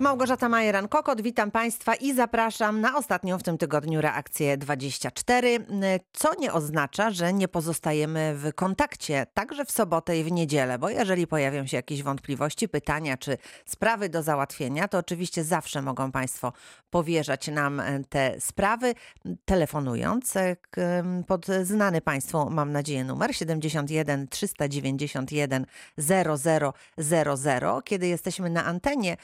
Małgorzata Majeran-Kokot, witam Państwa i zapraszam na ostatnią w tym tygodniu reakcję 24, co nie oznacza, że nie pozostajemy w kontakcie także w sobotę i w niedzielę, bo jeżeli pojawią się jakieś wątpliwości, pytania czy sprawy do załatwienia, to oczywiście zawsze mogą Państwo powierzać nam te sprawy, telefonując pod znany Państwu, mam nadzieję, numer 71 391 0000. Kiedy jesteśmy na antenie,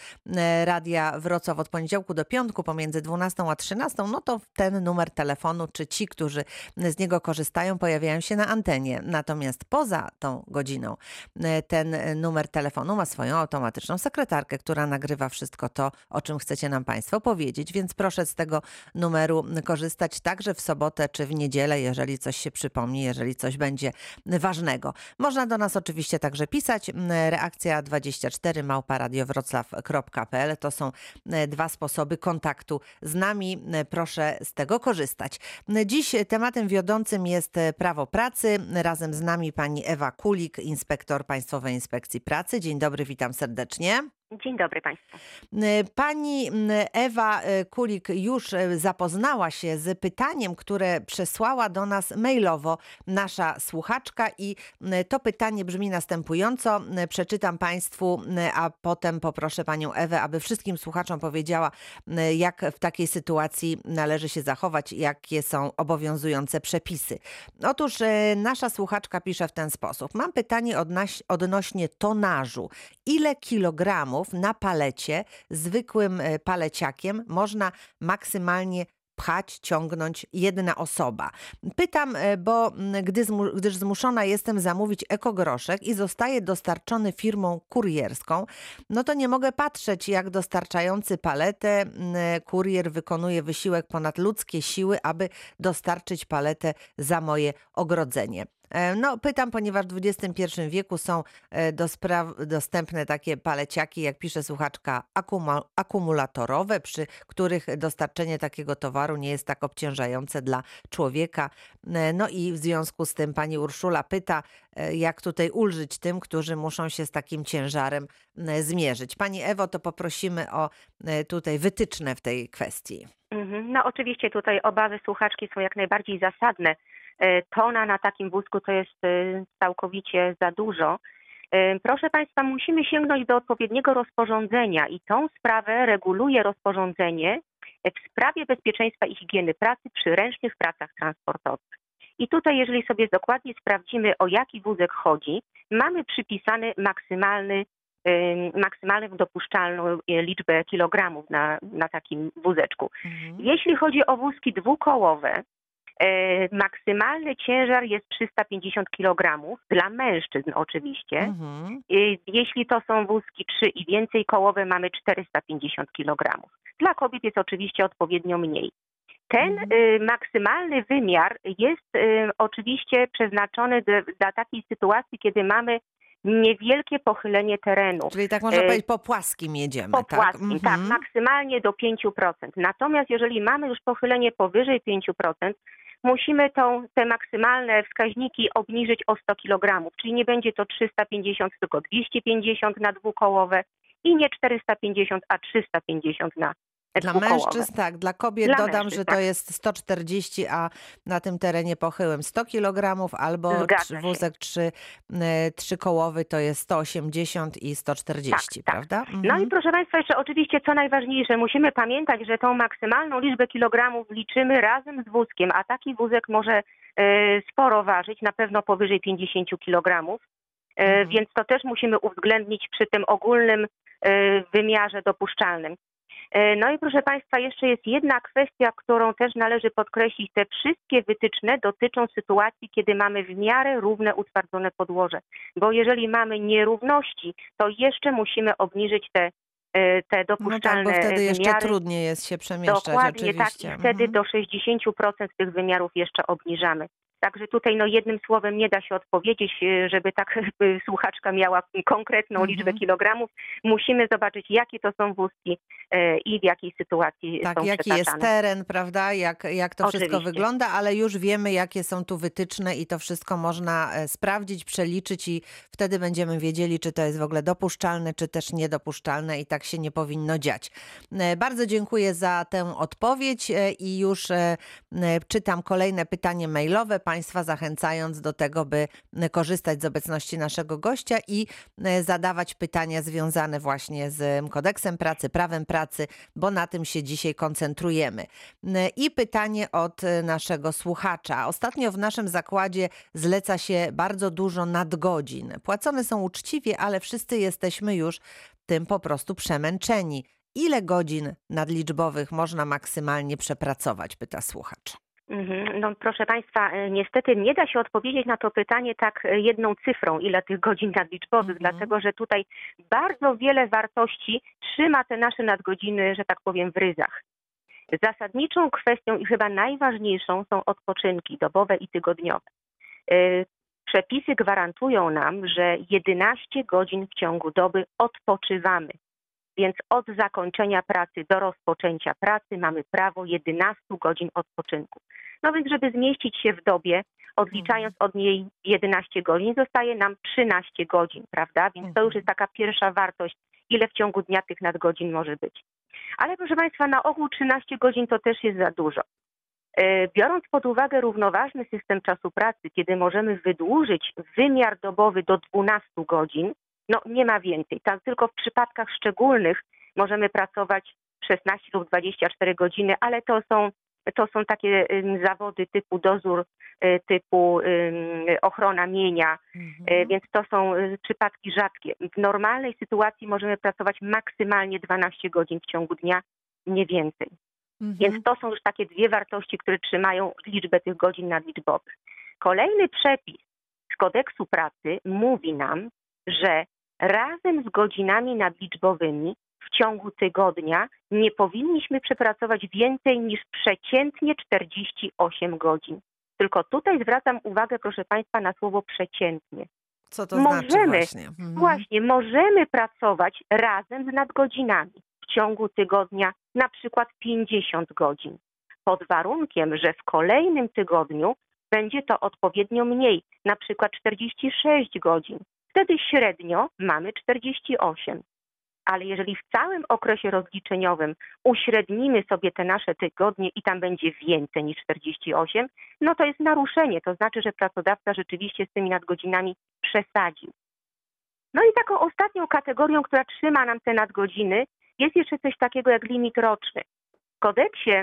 Radia Wrocław od poniedziałku do piątku pomiędzy 12 a 13, no to ten numer telefonu, czy ci, którzy z niego korzystają, pojawiają się na antenie. Natomiast poza tą godziną e, ten numer telefonu ma swoją automatyczną sekretarkę, która nagrywa wszystko to, o czym chcecie nam Państwo powiedzieć, więc proszę z tego numeru korzystać także w sobotę czy w niedzielę, jeżeli coś się przypomni, jeżeli coś będzie ważnego. Można do nas oczywiście także pisać. Reakcja 24 to są e, dwa sposoby kontaktu z nami. E, proszę z tego korzystać. E, dziś tematem wiodącym jest prawo pracy. Razem z nami pani Ewa Kulik, inspektor Państwowej Inspekcji Pracy. Dzień dobry, witam serdecznie. Dzień dobry Państwu. Pani Ewa Kulik już zapoznała się z pytaniem, które przesłała do nas mailowo nasza słuchaczka i to pytanie brzmi następująco. Przeczytam Państwu, a potem poproszę Panią Ewę, aby wszystkim słuchaczom powiedziała, jak w takiej sytuacji należy się zachować, jakie są obowiązujące przepisy. Otóż nasza słuchaczka pisze w ten sposób. Mam pytanie odnośnie tonażu. Ile kilogramów na palecie zwykłym e, paleciakiem można maksymalnie pchać, ciągnąć jedna osoba. Pytam, e, bo gdy gdyż zmuszona jestem zamówić ekogroszek i zostaje dostarczony firmą kurierską, no to nie mogę patrzeć, jak dostarczający paletę kurier wykonuje wysiłek ponad ludzkie siły, aby dostarczyć paletę za moje ogrodzenie. E, no, pytam, ponieważ w XXI wieku są e, do spraw dostępne takie paleciaki, jak pisze słuchaczka, akumulatorowe, przy których dostarczenie takiego towaru nie jest tak obciążające dla człowieka. E, no i w związku z tym pani Urszula pyta, jak tutaj ulżyć tym, którzy muszą się z takim ciężarem zmierzyć. Pani Ewo, to poprosimy o tutaj wytyczne w tej kwestii. Mhm. No oczywiście tutaj obawy słuchaczki są jak najbardziej zasadne tona na takim wózku to jest e, całkowicie za dużo. E, proszę Państwa, musimy sięgnąć do odpowiedniego rozporządzenia i tą sprawę reguluje rozporządzenie w sprawie bezpieczeństwa i higieny pracy przy ręcznych pracach transportowych. I tutaj, jeżeli sobie dokładnie sprawdzimy, o jaki wózek chodzi, mamy przypisany maksymalny, maksymalną dopuszczalną liczbę kilogramów na, na takim wózeczku. Mhm. Jeśli chodzi o wózki dwukołowe, E, maksymalny ciężar jest 350 kg dla mężczyzn oczywiście. Mhm. E, jeśli to są wózki 3 i więcej kołowe, mamy 450 kg. Dla kobiet jest oczywiście odpowiednio mniej. Ten mhm. y, maksymalny wymiar jest y, oczywiście przeznaczony dla takiej sytuacji, kiedy mamy niewielkie pochylenie terenu. Czyli tak można powiedzieć, po płaskim jedziemy, po tak? płaskim, tak, mhm. tak, maksymalnie do 5%. Natomiast jeżeli mamy już pochylenie powyżej 5%, musimy tą, te maksymalne wskaźniki obniżyć o 100 kg, czyli nie będzie to 350, tylko 250 na dwukołowe i nie 450, a 350 na dla mężczyzn tak, dla kobiet dla dodam, że to tak. jest 140, a na tym terenie pochyłym 100 kg, albo wózek trzy, trzykołowy to jest 180 i 140, tak, tak, prawda? Mhm. No i mhm. proszę Państwa, jeszcze oczywiście co najważniejsze, musimy pamiętać, że tą maksymalną liczbę kilogramów liczymy razem z wózkiem, a taki wózek może e, sporo ważyć, na pewno powyżej 50 kg. E, mhm. Więc to też musimy uwzględnić przy tym ogólnym wymiarze dopuszczalnym. E, no i proszę Państwa, jeszcze jest jedna kwestia, którą też należy podkreślić. Te wszystkie wytyczne dotyczą sytuacji, kiedy mamy w miarę równe utwardzone podłoże. Bo jeżeli mamy nierówności, to jeszcze musimy obniżyć te e, te dopuszczalne no tak, bo wtedy jeszcze wymiary. trudniej jest się przemieszczać Dokładnie oczywiście. tak i wtedy mhm. do 60% tych wymiarów jeszcze obniżamy. Także tutaj no, jednym słowem nie da się odpowiedzieć, e, żeby tak e, słuchaczka miała konkretną Mhm. liczbę kilogramów. Musimy zobaczyć, jakie to są wózki e, i w jakiej sytuacji Tak, są jaki jest teren, prawda? Jak, jak to wszystko Oczywiście. wygląda, ale już wiemy, jakie są tu wytyczne i to wszystko można e, sprawdzić, przeliczyć i wtedy będziemy wiedzieli, czy to jest w ogóle dopuszczalne, czy też niedopuszczalne i tak się nie powinno dziać. E, Bardzo dziękuję za tę odpowiedź e, i już czytam kolejne pytanie mailowe, Państwa zachęcając do tego, by e, korzystać z obecności naszego gościa i e, zadawać pytania związane właśnie z kodeksem pracy, prawem pracy, bo na tym się dzisiaj koncentrujemy. E, I pytanie od naszego słuchacza. Ostatnio w naszym zakładzie zleca się bardzo dużo nadgodzin. Płacone są uczciwie, ale wszyscy jesteśmy już tym po prostu przemęczeni. Ile godzin nadliczbowych można maksymalnie przepracować? Pyta słuchacz. Mhm. No, proszę Państwa, e, niestety nie da się odpowiedzieć na to pytanie tak e, jedną cyfrą, ile tych godzin nadliczbowych, Mhm. dlatego że tutaj bardzo wiele wartości trzyma te nasze nadgodziny, że tak powiem, w ryzach. Zasadniczą kwestią i chyba najważniejszą są odpoczynki dobowe i tygodniowe. E, Przepisy gwarantują nam, że 11 godzin w ciągu doby odpoczywamy. Więc od zakończenia pracy do rozpoczęcia pracy mamy prawo 11 godzin odpoczynku. No więc, żeby zmieścić się w dobie, odliczając od niej 11 godzin, zostaje nam 13 godzin, prawda? Więc to już jest taka pierwsza wartość, ile w ciągu dnia tych nadgodzin może być. Ale proszę Państwa, na ogół 13 godzin to też jest za dużo. E, Biorąc pod uwagę równoważny system czasu pracy, kiedy możemy wydłużyć wymiar dobowy do 12 godzin, no nie ma więcej. Tam tylko w przypadkach szczególnych możemy pracować 16 lub 24 godziny, ale to są, to są takie zawody typu dozór, y, typu ochrona mienia, y, więc to są y, przypadki rzadkie. W normalnej sytuacji możemy pracować maksymalnie 12 godzin w ciągu dnia, nie więcej. Mhm. Więc to są już takie dwie wartości, które trzymają liczbę tych godzin nadliczbowych. Kolejny przepis z kodeksu pracy mówi nam, że razem z godzinami nadliczbowymi w ciągu tygodnia nie powinniśmy przepracować więcej niż przeciętnie 48 godzin. Tylko tutaj zwracam uwagę, proszę Państwa, na słowo przeciętnie. Co to znaczy możemy, właśnie? Mhm. Właśnie, możemy pracować razem z nadgodzinami w ciągu tygodnia, na przykład 50 godzin, pod warunkiem, że w kolejnym tygodniu będzie to odpowiednio mniej, na przykład 46 godzin. Wtedy średnio mamy 48. Ale jeżeli w całym okresie rozliczeniowym uśrednimy sobie te nasze tygodnie i tam będzie więcej niż 48, no to jest naruszenie. To znaczy, że pracodawca rzeczywiście z tymi nadgodzinami przesadził. No i taką ostatnią kategorią, która trzyma nam te nadgodziny, jest jeszcze coś takiego jak limit roczny. W kodeksie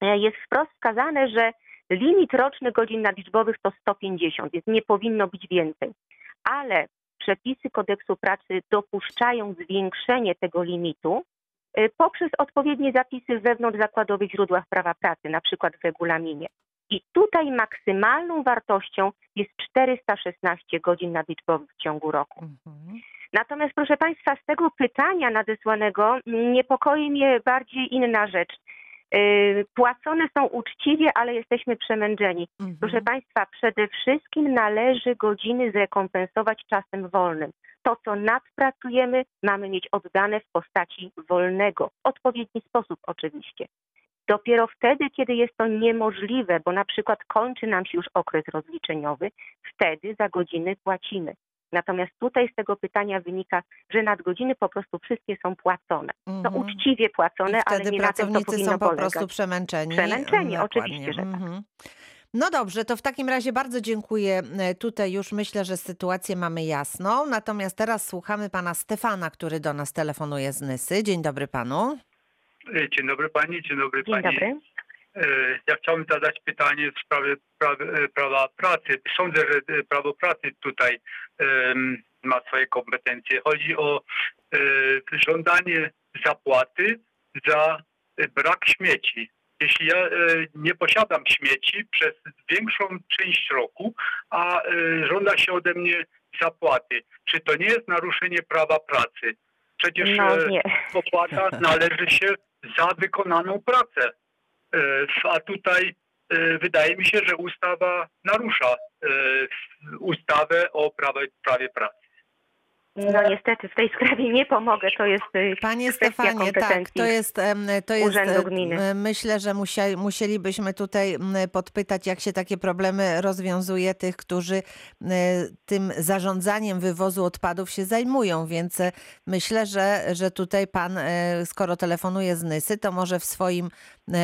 e, jest wprost wskazane, że limit roczny godzin nadliczbowych to 150, więc nie powinno być więcej. Ale przepisy kodeksu pracy dopuszczają zwiększenie tego limitu y, poprzez odpowiednie zapisy w wewnątrzzakładowych źródłach prawa pracy, na przykład w regulaminie. I tutaj maksymalną wartością jest 416 godzin nadliczbowych w ciągu roku. Mhm. Natomiast, proszę Państwa, z tego pytania nadesłanego niepokoi mnie bardziej inna rzecz. Yy, Płacone są uczciwie, ale jesteśmy przemęczeni. Mhm. Proszę Państwa, przede wszystkim należy godziny zrekompensować czasem wolnym. To, co nadpracujemy, mamy mieć oddane w postaci wolnego, w odpowiedni sposób oczywiście. Dopiero wtedy, kiedy jest to niemożliwe, bo na przykład kończy nam się już okres rozliczeniowy, wtedy za godziny płacimy. Natomiast tutaj z tego pytania wynika, że nadgodziny po prostu wszystkie są płacone. To Mhm. uczciwie I płacone, ale nie na tym to pracownicy powinno są po polegać. prostu przemęczeni. Przemęczeni, Mm, dokładnie. oczywiście, że tak. Mhm. No dobrze, to w takim razie bardzo dziękuję. E, Tutaj już myślę, że sytuację mamy jasną. Natomiast teraz słuchamy pana Stefana, który do nas telefonuje z Nysy. Dzień dobry panu. E, Dzień dobry pani, dzień dobry Dzień pani. dobry. E, Ja chciałbym zadać pytanie w sprawie praw, e, prawa pracy. Sądzę, że e, prawo pracy tutaj ma swoje kompetencje. Chodzi o żądanie zapłaty za brak śmieci. Jeśli ja nie posiadam śmieci przez większą część roku, a żąda się ode mnie zapłaty, czy to nie jest naruszenie prawa pracy? Przecież No opłata należy się za wykonaną pracę. E, A tutaj e, wydaje mi się, że ustawa narusza e, ustawę o prawie, pracy. No niestety w tej sprawie nie pomogę, to jest Panie Stefanie, tak, to jest, to jest Urzędu Gminy. m, myślę, że musia, musielibyśmy tutaj podpytać, jak się takie problemy rozwiązuje tych, którzy tym zarządzaniem wywozu odpadów się zajmują, więc myślę, że, że tutaj pan, skoro telefonuje z Nysy, to może w swoim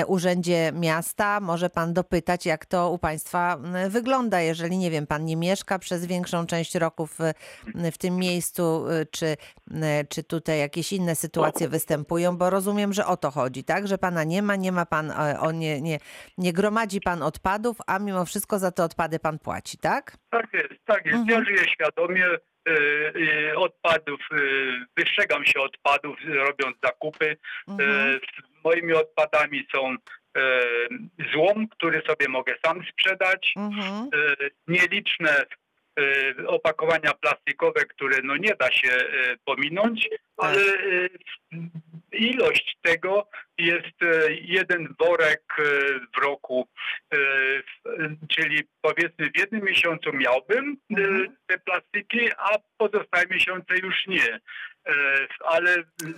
urzędzie miasta może pan dopytać, jak to u państwa m, wygląda, jeżeli, nie wiem, pan nie mieszka przez większą część roku w, w tym miejscu, czy, czy tutaj jakieś inne sytuacje występują, bo rozumiem, że o to chodzi, tak? Że pana nie ma, nie ma pan, e, o nie, nie, nie gromadzi pan odpadów, a mimo wszystko za te odpady pan płaci, tak? Tak jest, tak jest. Mhm. Ja żyję świadomie e, e, odpadów, e, wystrzegam się odpadów, e, robiąc zakupy. Mhm. Moimi odpadami są e, złom, który sobie mogę sam sprzedać, Mhm. e, nieliczne e, opakowania plastikowe, które no nie da się pominąć, ale e, ilość tego jest jeden worek w roku, czyli powiedzmy w jednym miesiącu miałbym Mhm. te plastiki, a pozostałe miesiące już nie. E, Ale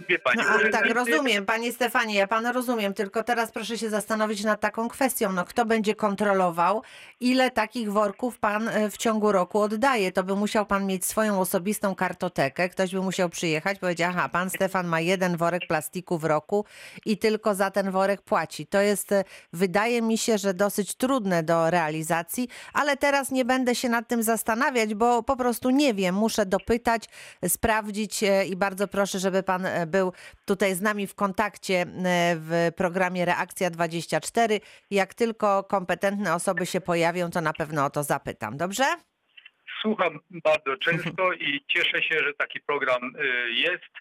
wie pani, No, ale tak, rozumiem, panie Stefanie, ja pana rozumiem, tylko teraz proszę się zastanowić nad taką kwestią, no kto będzie kontrolował, ile takich worków pan e, w ciągu roku oddaje, to by musiał pan mieć swoją osobistą kartotekę, ktoś by musiał przyjechać, powiedzieć, aha, pan Stefan ma jeden worek plastiku w roku i tylko za ten worek płaci. To jest, e, wydaje mi się, że dosyć trudne do realizacji, ale teraz nie będę się nad tym zastanawiać, bo po prostu nie wiem, muszę dopytać, sprawdzić e, i bardzo proszę, żeby pan e, był tutaj z nami w kontakcie e, w programie Reakcja 24. Jak tylko kompetentne osoby się pojawią, to na pewno o to zapytam. Dobrze? Słucham bardzo często i cieszę się, że taki program y, jest.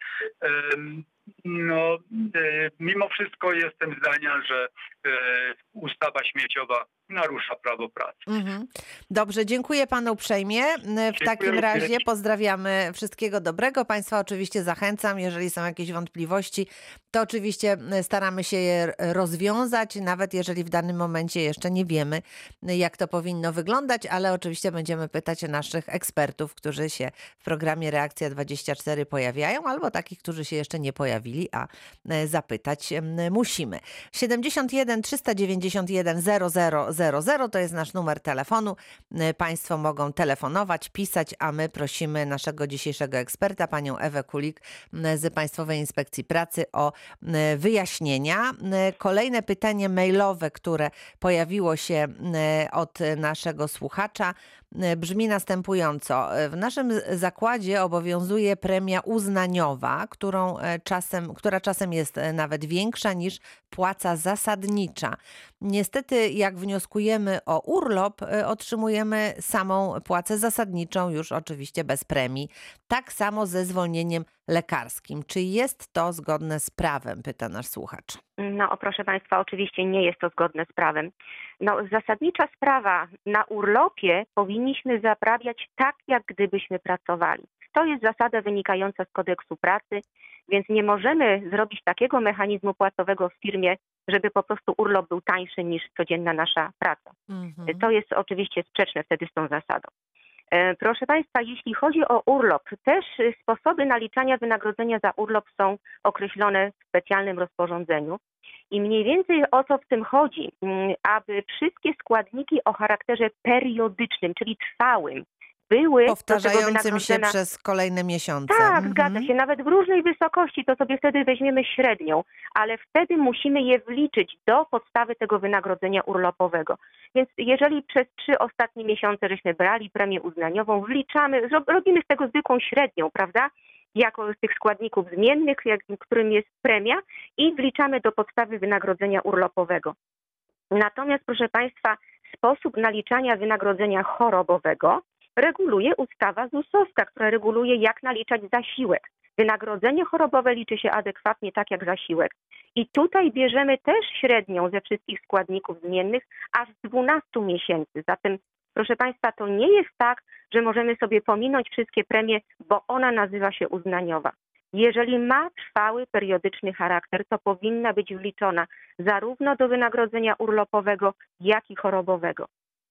No, y, mimo wszystko jestem zdania, że y, ustawa śmieciowa narusza prawo pracy. Mhm. Dobrze, dziękuję panu uprzejmie. W takim również. razie pozdrawiamy wszystkiego dobrego. Państwa oczywiście zachęcam, jeżeli są jakieś wątpliwości, to oczywiście staramy się je rozwiązać, nawet jeżeli w danym momencie jeszcze nie wiemy, jak to powinno wyglądać, ale oczywiście będziemy pytać naszych ekspertów, którzy się w programie Reakcja 24 pojawiają, albo takich, którzy się jeszcze nie pojawili, a e, zapytać musimy. 71 391 0000 to jest nasz numer telefonu. E, Państwo mogą telefonować, pisać, a my prosimy naszego dzisiejszego eksperta, panią Ewę Kulik z Państwowej Inspekcji Pracy o wyjaśnienia. Kolejne pytanie mailowe, które pojawiło się od naszego słuchacza, brzmi następująco. W naszym zakładzie obowiązuje premia uznaniowa, którą e, czasem, która czasem jest e, nawet większa niż płaca zasadnicza. Niestety, jak wnioskujemy o urlop, e, otrzymujemy samą płacę zasadniczą, już oczywiście bez premii. Tak samo ze zwolnieniem lekarskim. Czy jest to zgodne z prawem? Pyta nasz słuchacz. No, proszę Państwa, oczywiście nie jest to zgodne z prawem. No, zasadnicza sprawa na urlopie powinniśmy zaprawiać tak, jak gdybyśmy pracowali. To jest zasada wynikająca z kodeksu pracy, więc nie możemy zrobić takiego mechanizmu płacowego w firmie, żeby po prostu urlop był tańszy niż codzienna nasza praca. Mhm. To jest oczywiście sprzeczne wtedy z tą zasadą. E, Proszę Państwa, jeśli chodzi o urlop, też sposoby naliczania wynagrodzenia za urlop są określone w specjalnym rozporządzeniu. I mniej więcej o co w tym chodzi, Mm, aby wszystkie składniki o charakterze periodycznym, czyli trwałym, były Powtarzającym się przez kolejne miesiące. tak, Mhm. zgadza się. Nawet w różnej wysokości, to sobie wtedy weźmiemy średnią, ale wtedy musimy je wliczyć do podstawy tego wynagrodzenia urlopowego. Więc jeżeli przez trzy ostatnie miesiące żeśmy brali premię uznaniową, wliczamy, robimy z tego zwykłą średnią, prawda? Jako z tych składników zmiennych, jak, którym jest premia i wliczamy do podstawy wynagrodzenia urlopowego. Natomiast, proszę Państwa, sposób naliczania wynagrodzenia chorobowego reguluje ustawa ZUS-owska, która reguluje, jak naliczać zasiłek. Wynagrodzenie chorobowe liczy się adekwatnie tak jak zasiłek. I tutaj bierzemy też średnią ze wszystkich składników zmiennych aż z 12 miesięcy. Zatem, proszę Państwa, to nie jest tak, że możemy sobie pominąć wszystkie premie, bo ona nazywa się uznaniowa. Jeżeli ma trwały, periodyczny charakter, to powinna być wliczona zarówno do wynagrodzenia urlopowego, jak i chorobowego.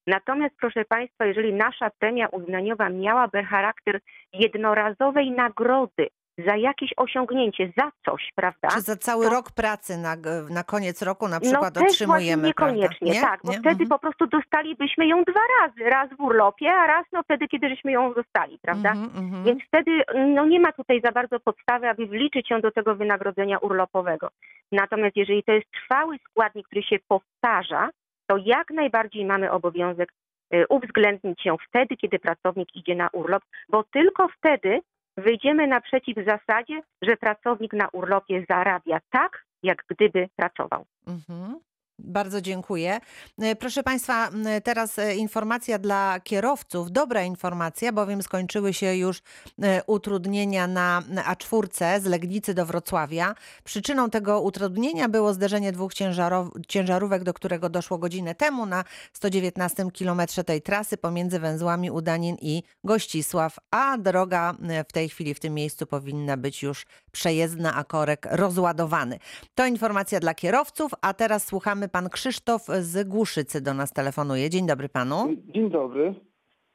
Natomiast, proszę Państwa, jeżeli nasza premia uznaniowa miałaby charakter jednorazowej nagrody za jakieś osiągnięcie, za coś, prawda? Czy za cały to- rok pracy na, na koniec roku na przykład no też otrzymujemy, niekoniecznie, Nie? tak, bo Nie? wtedy Mhm. po prostu dostalibyśmy ją dwa razy, raz w urlopie, a raz no wtedy, kiedy żeśmy ją dostali, prawda? Mhm, mhm. Więc wtedy no nie ma tutaj za bardzo podstawy, aby wliczyć ją do tego wynagrodzenia urlopowego. Natomiast jeżeli to jest trwały składnik, który się powtarza, to jak najbardziej mamy obowiązek y, uwzględnić ją wtedy, kiedy pracownik idzie na urlop, bo tylko wtedy wyjdziemy naprzeciw zasadzie, że pracownik na urlopie zarabia tak, jak gdyby pracował. Mhm. Bardzo dziękuję. E, Proszę Państwa, teraz e, informacja dla kierowców. Dobra informacja, bowiem skończyły się już e, utrudnienia na A4 z Legnicy do Wrocławia. Przyczyną tego utrudnienia było zderzenie dwóch ciężarówek, do którego doszło godzinę temu na 119 kilometrze tej trasy pomiędzy węzłami Udanin i Gościsław, a droga w tej chwili w tym miejscu powinna być już przejezdna, a korek rozładowany. To informacja dla kierowców, a teraz słuchamy pan Krzysztof z Głuszycy do nas telefonuje. Dzień dobry panu. Dzień dobry.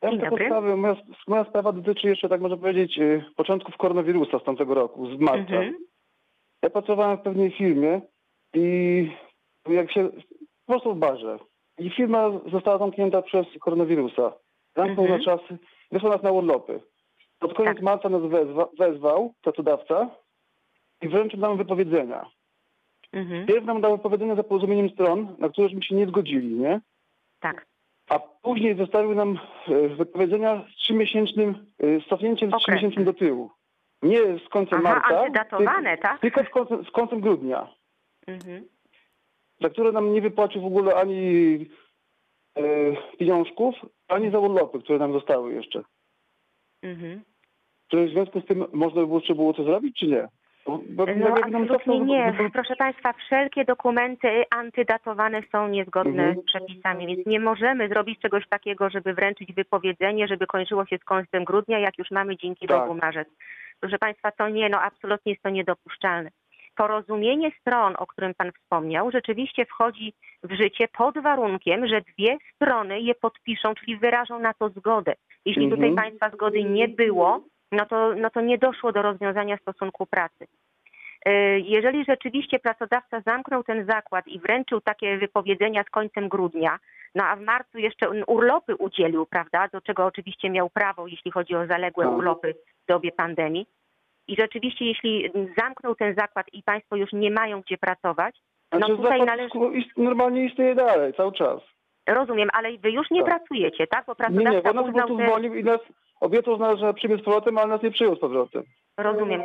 Ja Dzień dobry. sprawę, moja, moja sprawa dotyczy jeszcze, tak można powiedzieć, e, początków koronawirusa z tamtego roku, z marca. Mhm. Ja pracowałem w pewnej firmie i jak się, po prostu w barze. I firma została zamknięta przez koronawirusa. Zamknął Mhm. na czas, wysłał nas na urlopy. Pod koniec Tak. marca nas wezwa, wezwał pracodawca i wręczył nam wypowiedzenia. Mhm. Pierw nam dał wypowiedzenia za porozumieniem stron, na któreśmy się nie zgodzili, nie? Tak. A później zostawił nam e, wypowiedzenia z trzymiesięcznym, e, z cofnięciem z Okresem. trzymiesięcznym do tyłu. Nie z końcem Aha, marca, antydatowane, tak? tylko z końcem, z końcem grudnia, Mhm. za które nam nie wypłacił w ogóle ani e, pieniążków, ani za urlopy, które nam zostały jeszcze. Mhm. Czy w związku z tym można by było, trzeba było to zrobić, czy nie? Bo, bo No absolutnie cofnął- nie. Proszę Państwa, wszelkie dokumenty antydatowane są niezgodne Mhm. z przepisami, więc nie możemy zrobić czegoś takiego, żeby wręczyć wypowiedzenie, żeby kończyło się z końcem grudnia, jak już mamy dzięki Tak. Bogu marzec. Proszę Państwa, to nie, no absolutnie jest to niedopuszczalne. Porozumienie stron, o którym Pan wspomniał, rzeczywiście wchodzi w życie pod warunkiem, że dwie strony je podpiszą, czyli wyrażą na to zgodę. Jeśli Mhm. tutaj Państwa zgody nie było, no to, no to nie doszło do rozwiązania stosunku pracy. E, Jeżeli rzeczywiście pracodawca zamknął ten zakład i wręczył takie wypowiedzenia z końcem grudnia, no a w marcu jeszcze urlopy udzielił, prawda, do czego oczywiście miał prawo, jeśli chodzi o zaległe Tak. urlopy w dobie pandemii. I rzeczywiście, jeśli zamknął ten zakład i Państwo już nie mają gdzie pracować, no Znaczy, tutaj należy, normalnie istnieje dalej, cały czas. rozumiem, ale Wy już nie Tak. pracujecie, tak? Bo Nie, nie, pracodawca bo nas po uznał prostu te... i nas obiecał nas, że przyjmie z powrotem, ale nas nie przyjął z powrotem. Rozumiem.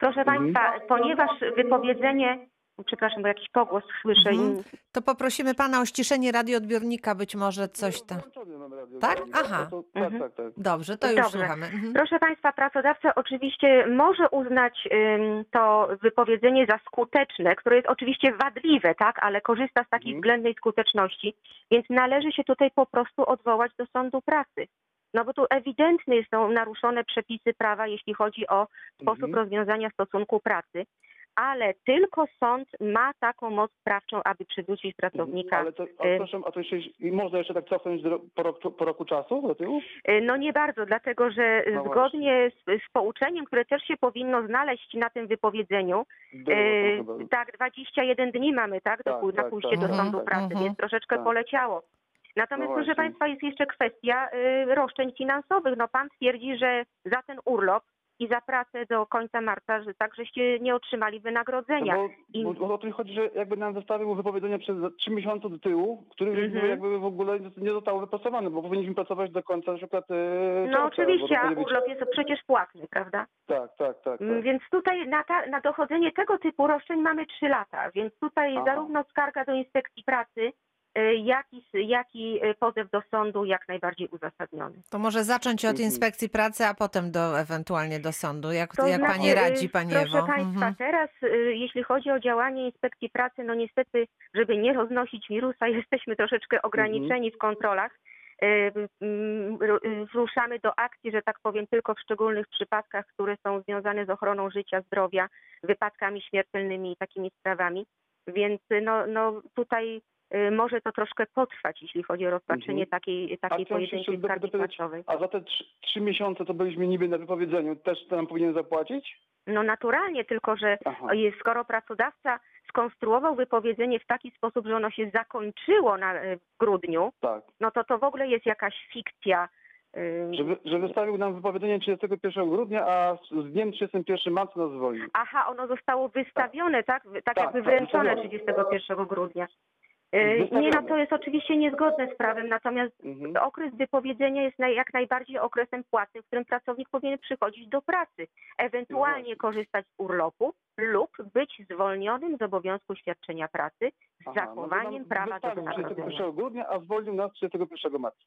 Proszę Mhm. Państwa, ponieważ wypowiedzenie, przepraszam, bo jakiś pogłos słyszę. i- Mhm. To poprosimy pana o ściszenie radioodbiornika, być może coś tam. Radio. Tak? Aha. Tak, Mhm. tak, tak. Dobrze, to już Dobrze. słuchamy. Mhm. Proszę Państwa, pracodawca oczywiście może uznać ym, to wypowiedzenie za skuteczne, które jest oczywiście wadliwe, tak, ale korzysta z takiej Mhm. względnej skuteczności, więc należy się tutaj po prostu odwołać do sądu pracy. No bo tu ewidentnie są naruszone przepisy prawa, jeśli chodzi o sposób Mhm. rozwiązania stosunku pracy, ale tylko sąd ma taką moc sprawczą, aby przywrócić pracownika Ale to, a, y- proszę, a to jeszcze, i można jeszcze tak cofnąć do, po, roku, po roku czasu do tyłu? Y, No nie bardzo, dlatego że No zgodnie z, z pouczeniem, które też się powinno znaleźć na tym wypowiedzeniu, chyba. tak, 21 dni mamy, tak, do, Tak, na tak, pójście tak, do tak, sądu tak. pracy, Mhm, więc troszeczkę tak. poleciało. Natomiast, No proszę. Państwa, jest jeszcze kwestia y, roszczeń finansowych. No Pan twierdzi, że za ten urlop i za pracę do końca marca, że tak, żeście nie otrzymali wynagrodzenia. No bo, bo, bo o to chodzi, że jakby nam zostawił wypowiedzenia przez trzy miesiące do tyłu, które Mhm. jakby w ogóle nie zostały wypracowane, bo powinniśmy pracować do końca na przykład e, No czerwca, oczywiście, a być- urlop jest przecież płatny, prawda? Tak, tak, tak. Mm, tak. Więc tutaj na, ta, na dochodzenie tego typu roszczeń mamy trzy lata, więc tutaj Aha. zarówno skarga do inspekcji pracy, y, jak i, jak i y, pozew do sądu jak najbardziej uzasadniony. To może zacząć od Mhm. inspekcji pracy, a potem do, ewentualnie do sądu. Jak, To jak znaczy, pani radzi, pani Proszę Ewo? Państwa, Mhm. teraz y, jeśli chodzi o działanie inspekcji pracy, no niestety, żeby nie roznosić wirusa, jesteśmy troszeczkę ograniczeni w kontrolach. ru- ruszamy do akcji, że tak powiem, tylko w szczególnych przypadkach, które są związane z ochroną życia, zdrowia, wypadkami śmiertelnymi i takimi sprawami. Więc no, no tutaj może to troszkę potrwać, jeśli chodzi o rozpatrzenie Mhm. takiej, takiej pojedynczej skargi płacowej. a za te trzy, miesiące to byliśmy niby na wypowiedzeniu, też to nam powinien zapłacić? No naturalnie, tylko że Aha. jest- skoro pracodawca skonstruował wypowiedzenie w taki sposób, że ono się zakończyło na, w grudniu, Tak. no to to w ogóle jest jakaś fikcja. y, Że, wy- że wystawił nam wypowiedzenie 31 grudnia, a z dniem 31 marca nas zwolnił. Aha, ono zostało wystawione, tak? Tak, Tak, jakby tak, wręczone wystawione. 31 grudnia. Y, Nie, no to jest oczywiście niezgodne z prawem, natomiast Mhm. okres wypowiedzenia jest jak najbardziej okresem płatnym, w którym pracownik powinien przychodzić do pracy, ewentualnie korzystać z urlopu lub być zwolnionym z obowiązku świadczenia pracy z Aha, no zachowaniem nam prawa do wynagrodzenia. 31 grudnia, a zwolnił nas 31 marca.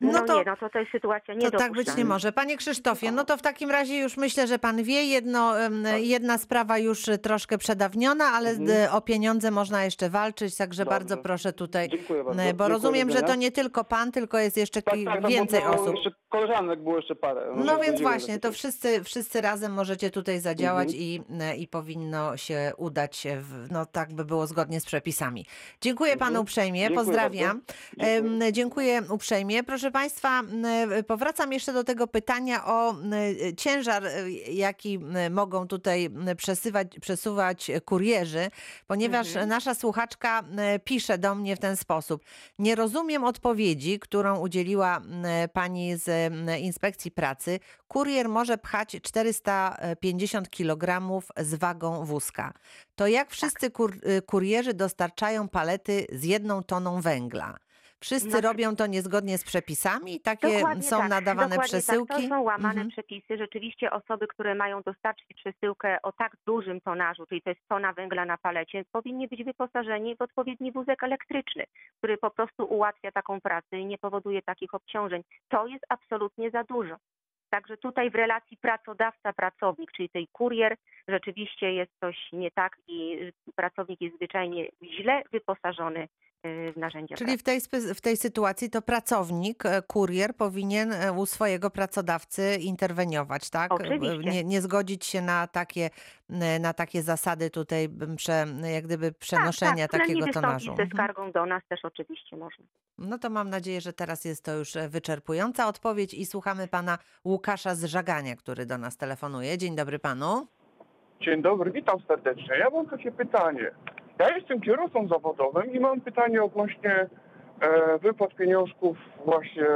No, No to- nie, no to to jest sytuacja To niedopuszczalna. tak być nie może. Panie Krzysztofie, no to w takim razie już myślę, że pan wie, jedno, Tak. jedna sprawa już y, troszkę przedawniona, ale Mhm. d- o pieniądze można jeszcze walczyć, także Dobrze. bardzo proszę tutaj, Dziękuję bardzo. e, bo Dziękuję, rozumiem, że to nie tylko pan, tylko jest jeszcze Tak, tak, no bo więcej było osób. Jeszcze koleżanek było jeszcze parę. No Może więc właśnie, to wszyscy, wszyscy razem możecie tutaj zadziałać Mhm. i, e, i powinno się udać, w, no tak by było zgodnie z przepisami. Dziękuję Mhm. panu uprzejmie, Dziękuję pozdrawiam. bardzo. Dziękuję. Dziękuję uprzejmie. Proszę Państwa, m, powracam jeszcze do tego pytania o m, ciężar, e, jaki mogą tutaj przesywać, przesuwać kurierzy, ponieważ Mhm. nasza słuchaczka pisze do mnie w ten sposób. Nie rozumiem odpowiedzi, którą udzieliła pani z inspekcji pracy. Kurier może pchać 450 kg z wagą wózka. To jak wszyscy kur, kurierzy dostarczają palety z jedną toną węgla? Wszyscy robią to niezgodnie z przepisami? Takie Dokładnie są tak, nadawane przesyłki? Tak. To są łamane Mhm. przepisy. Rzeczywiście osoby, które mają dostarczyć przesyłkę o tak dużym tonażu, czyli to jest tona węgla na palecie, powinni być wyposażeni w odpowiedni wózek elektryczny, który po prostu ułatwia taką pracę i nie powoduje takich obciążeń. To jest absolutnie za dużo. Także tutaj w relacji pracodawca-pracownik, czyli tej kurier, rzeczywiście jest coś nie tak i pracownik jest zwyczajnie źle wyposażony y, w narzędzia Czyli w tej, w tej sytuacji to pracownik, e, kurier powinien e, u swojego pracodawcy interweniować, tak? Oczywiście. Nie, nie zgodzić się na takie, na takie zasady tutaj prze, jak gdyby przenoszenia tak, tak. takiego tonażu. ze Mhm. skargą do nas też oczywiście można. No to mam nadzieję, że teraz jest to już e, wyczerpująca odpowiedź i słuchamy pana Łukasza z Żagania, który do nas telefonuje. Dzień dobry panu. Dzień dobry, witam serdecznie. Ja mam takie pytanie. Ja jestem kierowcą zawodowym i mam pytanie odnośnie e, wypłat pieniążków właśnie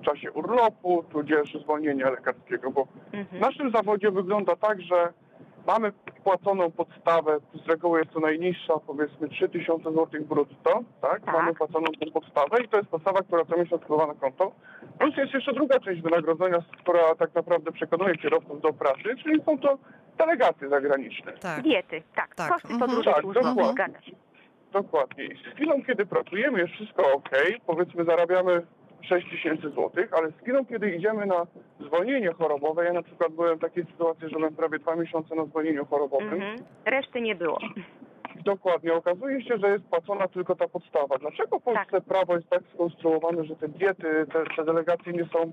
w czasie urlopu, tudzież zwolnienia lekarskiego, bo w Mhm. naszym zawodzie wygląda tak, że mamy płaconą podstawę, z reguły jest to najniższa, powiedzmy 3000 zł brutto, tak? Tak. Mamy płaconą tą podstawę i to jest podstawa, która co miesiąc wpływa na konto. Plus jest jeszcze druga część wynagrodzenia, która tak naprawdę przekonuje kierowców do pracy, czyli są to delegacje zagraniczne. Tak. Diety, tak. Tak, Koszty mhm. podróży Tak, służbowej, dokładnie. I z chwilą, kiedy pracujemy, jest wszystko ok, powiedzmy zarabiamy 6 tysięcy złotych, ale z chwilą, kiedy idziemy na zwolnienie chorobowe, ja na przykład byłem w takiej sytuacji, że byłem prawie dwa miesiące na zwolnieniu chorobowym, Mhm. Reszty nie było. Dokładnie. Okazuje się, że jest płacona tylko ta podstawa. Dlaczego w Polsce prawo jest tak skonstruowane, że te diety, te, te delegacje nie są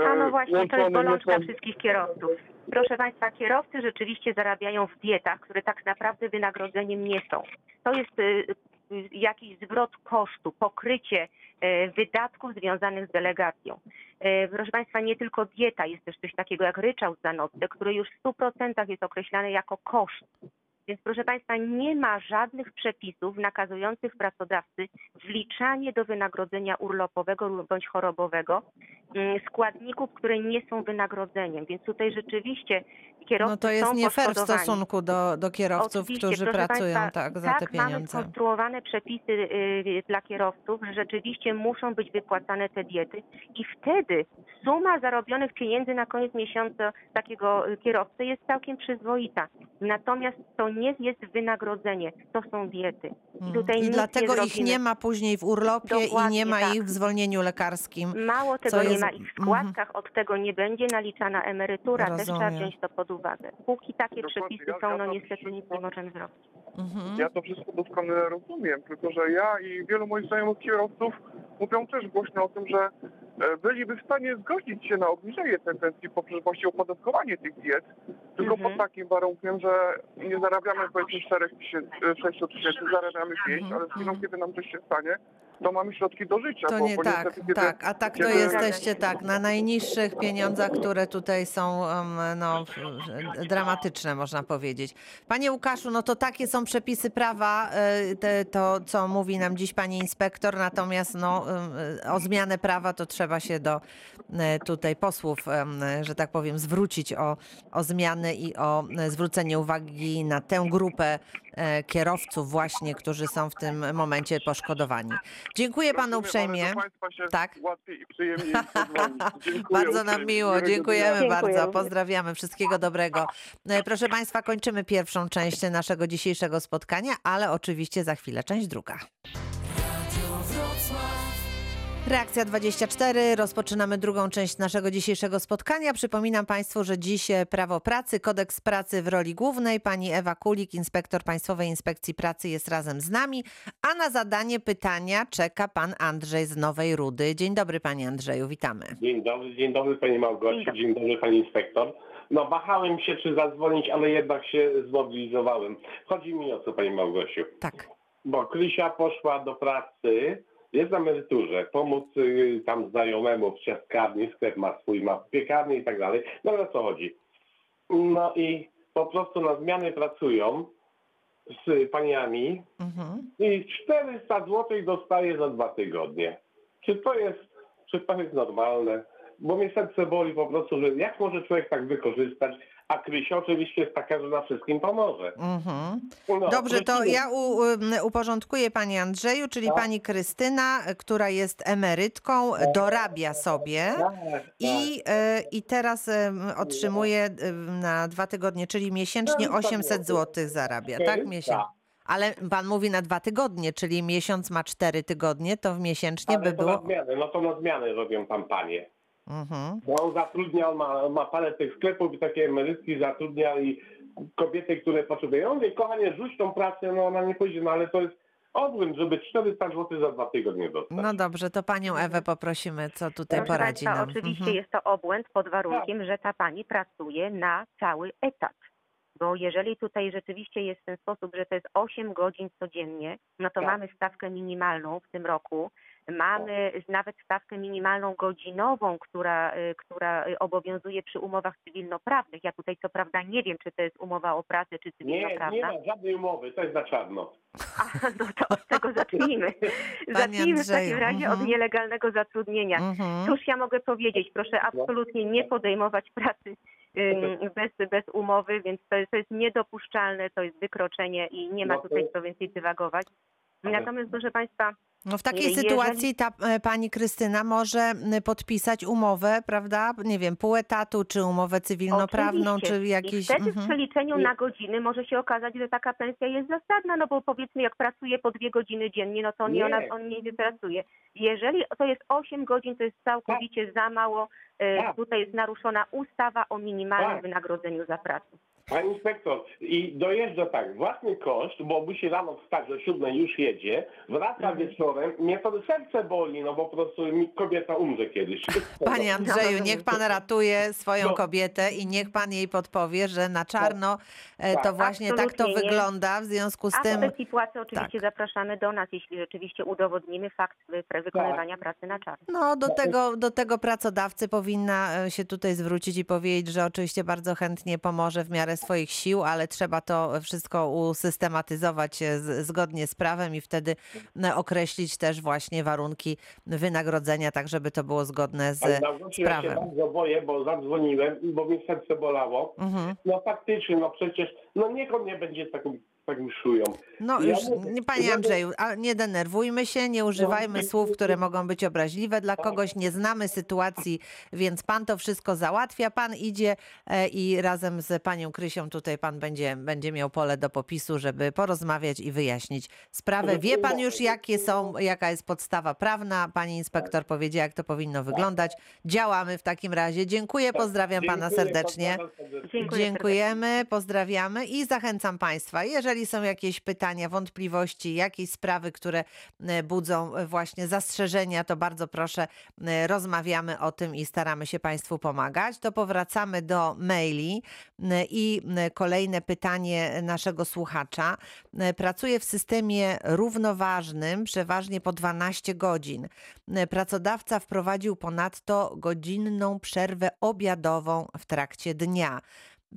e, A no właśnie, to jest bolączka wszystkich kierowców. Proszę Państwa, kierowcy rzeczywiście zarabiają w dietach, które tak naprawdę wynagrodzeniem nie są. To jest y, jakiś zwrot kosztu, pokrycie y, wydatków związanych z delegacją. Y, Proszę Państwa, nie tylko dieta, jest też coś takiego jak ryczałt za nockę, który już w 100% jest określany jako koszt. Więc proszę Państwa, nie ma żadnych przepisów nakazujących pracodawcy wliczanie do wynagrodzenia urlopowego bądź chorobowego mm, składników, które nie są wynagrodzeniem. Więc tutaj rzeczywiście kierowcy No to jest są nie fair w stosunku do, do kierowców, Oczywiście, którzy pracują Państwa, tak za te tak mamy pieniądze. skonstruowane przepisy y, dla kierowców, że rzeczywiście muszą być wypłacane te diety i wtedy suma zarobionych pieniędzy na koniec miesiąca takiego y, kierowcy jest całkiem przyzwoita. Natomiast to nie jest wynagrodzenie, to są diety. I Mhm. tutaj I dlatego nie ich nie ma później w urlopie i Dokładnie nie ma tak. ich w zwolnieniu lekarskim. Mało tego, nie jest- ma ich w mhm. składkach, od tego nie będzie naliczana emerytura, też trzeba Rozumiem. wziąć to pod uwagę. Póki takie Dokładnie, przepisy ja- są, ja no to niestety nic nie możemy zrobić. Mhm. Ja to wszystko doskonale rozumiem, tylko że ja i wielu moich znajomych kierowców mówią też głośno o tym, że e, byliby w stanie zgodzić się na obniżenie tej pensji poprzez właśnie opodatkowanie tych diet, tylko Mhm. pod takim warunkiem, że nie zarabiamy powiedzmy 4 tysięcy, 6 tysięcy, zarabiamy 5, Mhm. ale z chwilą, kiedy nam coś się stanie, to mamy środki do życia. To bo, nie bo tak, niestety, tak. A tak to jesteście tak, na najniższych pieniądzach, które tutaj są em, no, dramatyczne, można powiedzieć. Panie Łukaszu, no to takie są przepisy prawa, te, to co mówi nam dziś pani inspektor, natomiast no, em, o zmianę prawa to trzeba się do e, tutaj posłów, em, że tak powiem, zwrócić o, o zmiany i o e, zwrócenie uwagi na tę grupę kierowców właśnie, którzy są w tym momencie poszkodowani. Dziękuję panu uprzejmie. Tak. Bardzo nam miło, dziękujemy bardzo. Pozdrawiamy, wszystkiego dobrego. E, Proszę Państwa, kończymy pierwszą część naszego dzisiejszego spotkania, ale oczywiście za chwilę część druga. Reakcja 24. Rozpoczynamy drugą część naszego dzisiejszego spotkania. Przypominam Państwu, że dziś prawo pracy, kodeks pracy w roli głównej. Pani Ewa Kulik, inspektor Państwowej Inspekcji Pracy, jest razem z nami, a na zadanie pytania czeka pan Andrzej z Nowej Rudy. Dzień dobry, panie Andrzeju, witamy. Dzień dobry, dzień dobry Pani Małgosiu, Dzień dobry. dzień dobry Pani Inspektor. No wahałem się, czy zadzwonić, ale jednak się zmobilizowałem. Chodzi mi o co Pani Małgosiu, Tak. bo Krysia poszła do pracy, jest na emeryturze, pomóc y, tam znajomemu w ciastkarni, sklep ma swój, ma piekarnię i tak dalej. No ale o co chodzi? No i po prostu na zmiany pracują z paniami Mhm. i 400 zł dostaje za dwa tygodnie. Czy to jest, czy to jest normalne? Bo mnie serce boli po prostu, że jak może człowiek tak wykorzystać, a Krysia oczywiście jest taka, że na wszystkim pomoże. Mhm. No, Dobrze, to ja u, um, uporządkuję Pani Andrzeju, czyli Tak. Pani Krystyna, która jest emerytką, dorabia sobie Tak, i, e, i teraz otrzymuje na dwa tygodnie, czyli miesięcznie 400 800 zł zarabia, tak? 400. Miesięcznie. Ale Pan mówi na dwa tygodnie, czyli miesiąc ma cztery tygodnie, to w miesięcznie Ale by na było... zmianę, no to na zmianę robią tam panie. Mhm. Bo on zatrudnia, on ma, ma parę tych sklepów i takie emerytki zatrudnia i kobiety, które potrzebują. Ja mówię, kochanie, rzuć tą pracę, no ona nie pójdzie, no ale to jest odwrót, żeby 400 zł za dwa tygodnie dostać. No dobrze, to Panią Ewę poprosimy, co tutaj Proszę poradzi Państwa, nam. oczywiście Mhm. jest to obłęd pod warunkiem, że ta pani pracuje na cały etat. Bo jeżeli tutaj rzeczywiście jest w ten sposób, że to jest 8 godzin codziennie, no to Tak. mamy stawkę minimalną w tym roku. Mamy nawet stawkę minimalną godzinową, która, y, która obowiązuje przy umowach cywilnoprawnych. Ja tutaj co prawda nie wiem, czy to jest umowa o pracę, czy Nie, nie cywilnoprawna. ma żadnej umowy, to jest na czarno. A, no to od tego zacznijmy. Zacznijmy w takim razie od mhm. nielegalnego zatrudnienia. Mhm. Cóż ja mogę powiedzieć? Proszę absolutnie nie podejmować pracy bez, bez umowy, więc to jest, to jest niedopuszczalne, to jest wykroczenie i nie ma No tutaj co więcej dywagować. Natomiast proszę Państwa, No w takiej Jeżeli- sytuacji ta e, pani Krystyna może m, podpisać umowę, prawda? Nie wiem, pół etatu, czy umowę cywilnoprawną, oczywiście. czy jakiś. I wtedy w mhm. przeliczeniu na godziny może się okazać, że taka pensja jest zasadna, no bo powiedzmy jak pracuje po dwie godziny dziennie, no to on, nie. Nie. Ona, on nie wypracuje. Jeżeli to jest 8 godzin, to jest całkowicie za mało. E, Tak. Tutaj jest naruszona ustawa o minimalnym Tak. wynagrodzeniu za pracę. Pani inspektor, i dojeżdża tak, własny koszt, bo musi rano wstać o siódmej już jedzie, wraca Mhm. Wieczorem, mnie to serce boli, no bo po prostu mi kobieta umrze kiedyś. Panie Andrzeju, No, niech pan ratuje swoją No. kobietę i niech pan jej podpowie, że na czarno e, to Tak. właśnie tak to nie. wygląda. W związku z A tym. w kwestii płacy oczywiście tak. zapraszamy do nas, jeśli rzeczywiście udowodnimy fakt wy- wykonywania Tak. pracy na czarno. No, do tego, do tego pracodawcy powinna e, się tutaj zwrócić i powiedzieć, że oczywiście bardzo chętnie pomoże w miarę swoich sił, ale trzeba to wszystko usystematyzować e, zgodnie z prawem i wtedy e, określić też właśnie warunki wynagrodzenia, tak żeby to było zgodne z, Ale na ja się prawem. bardzo boję, bo zadzwoniłem, bo mi serce bolało. Mhm. No faktycznie, no przecież, no niech on nie będzie taką tak. No Ja już, mówię- nie, panie Andrzeju, a nie denerwujmy się, nie używajmy nie- słów, które mogą być obraźliwe dla kogoś, nie znamy sytuacji, więc pan to wszystko załatwia, pan idzie e, i razem z panią Krysią tutaj pan będzie, będzie miał pole do popisu, żeby porozmawiać i wyjaśnić sprawę. Wie pan już, jakie są, jaka jest podstawa prawna, pani inspektor powiedziała, jak to powinno wyglądać. Działamy w takim razie. Dziękuję, pozdrawiam pana serdecznie. pozdrawiam serdecznie. Dziękuję. Dziękujemy, pozdrawiamy i zachęcam Państwa. Jeżeli są jakieś pytania, wątpliwości, jakieś sprawy, które e, budzą e, właśnie zastrzeżenia, to bardzo proszę, e, rozmawiamy o tym i staramy się Państwu pomagać. To powracamy do maili i kolejne pytanie naszego słuchacza. Pracuję w systemie równoważnym, przeważnie po 12 godzin. Pracodawca wprowadził ponadto godzinną przerwę obiadową w trakcie dnia.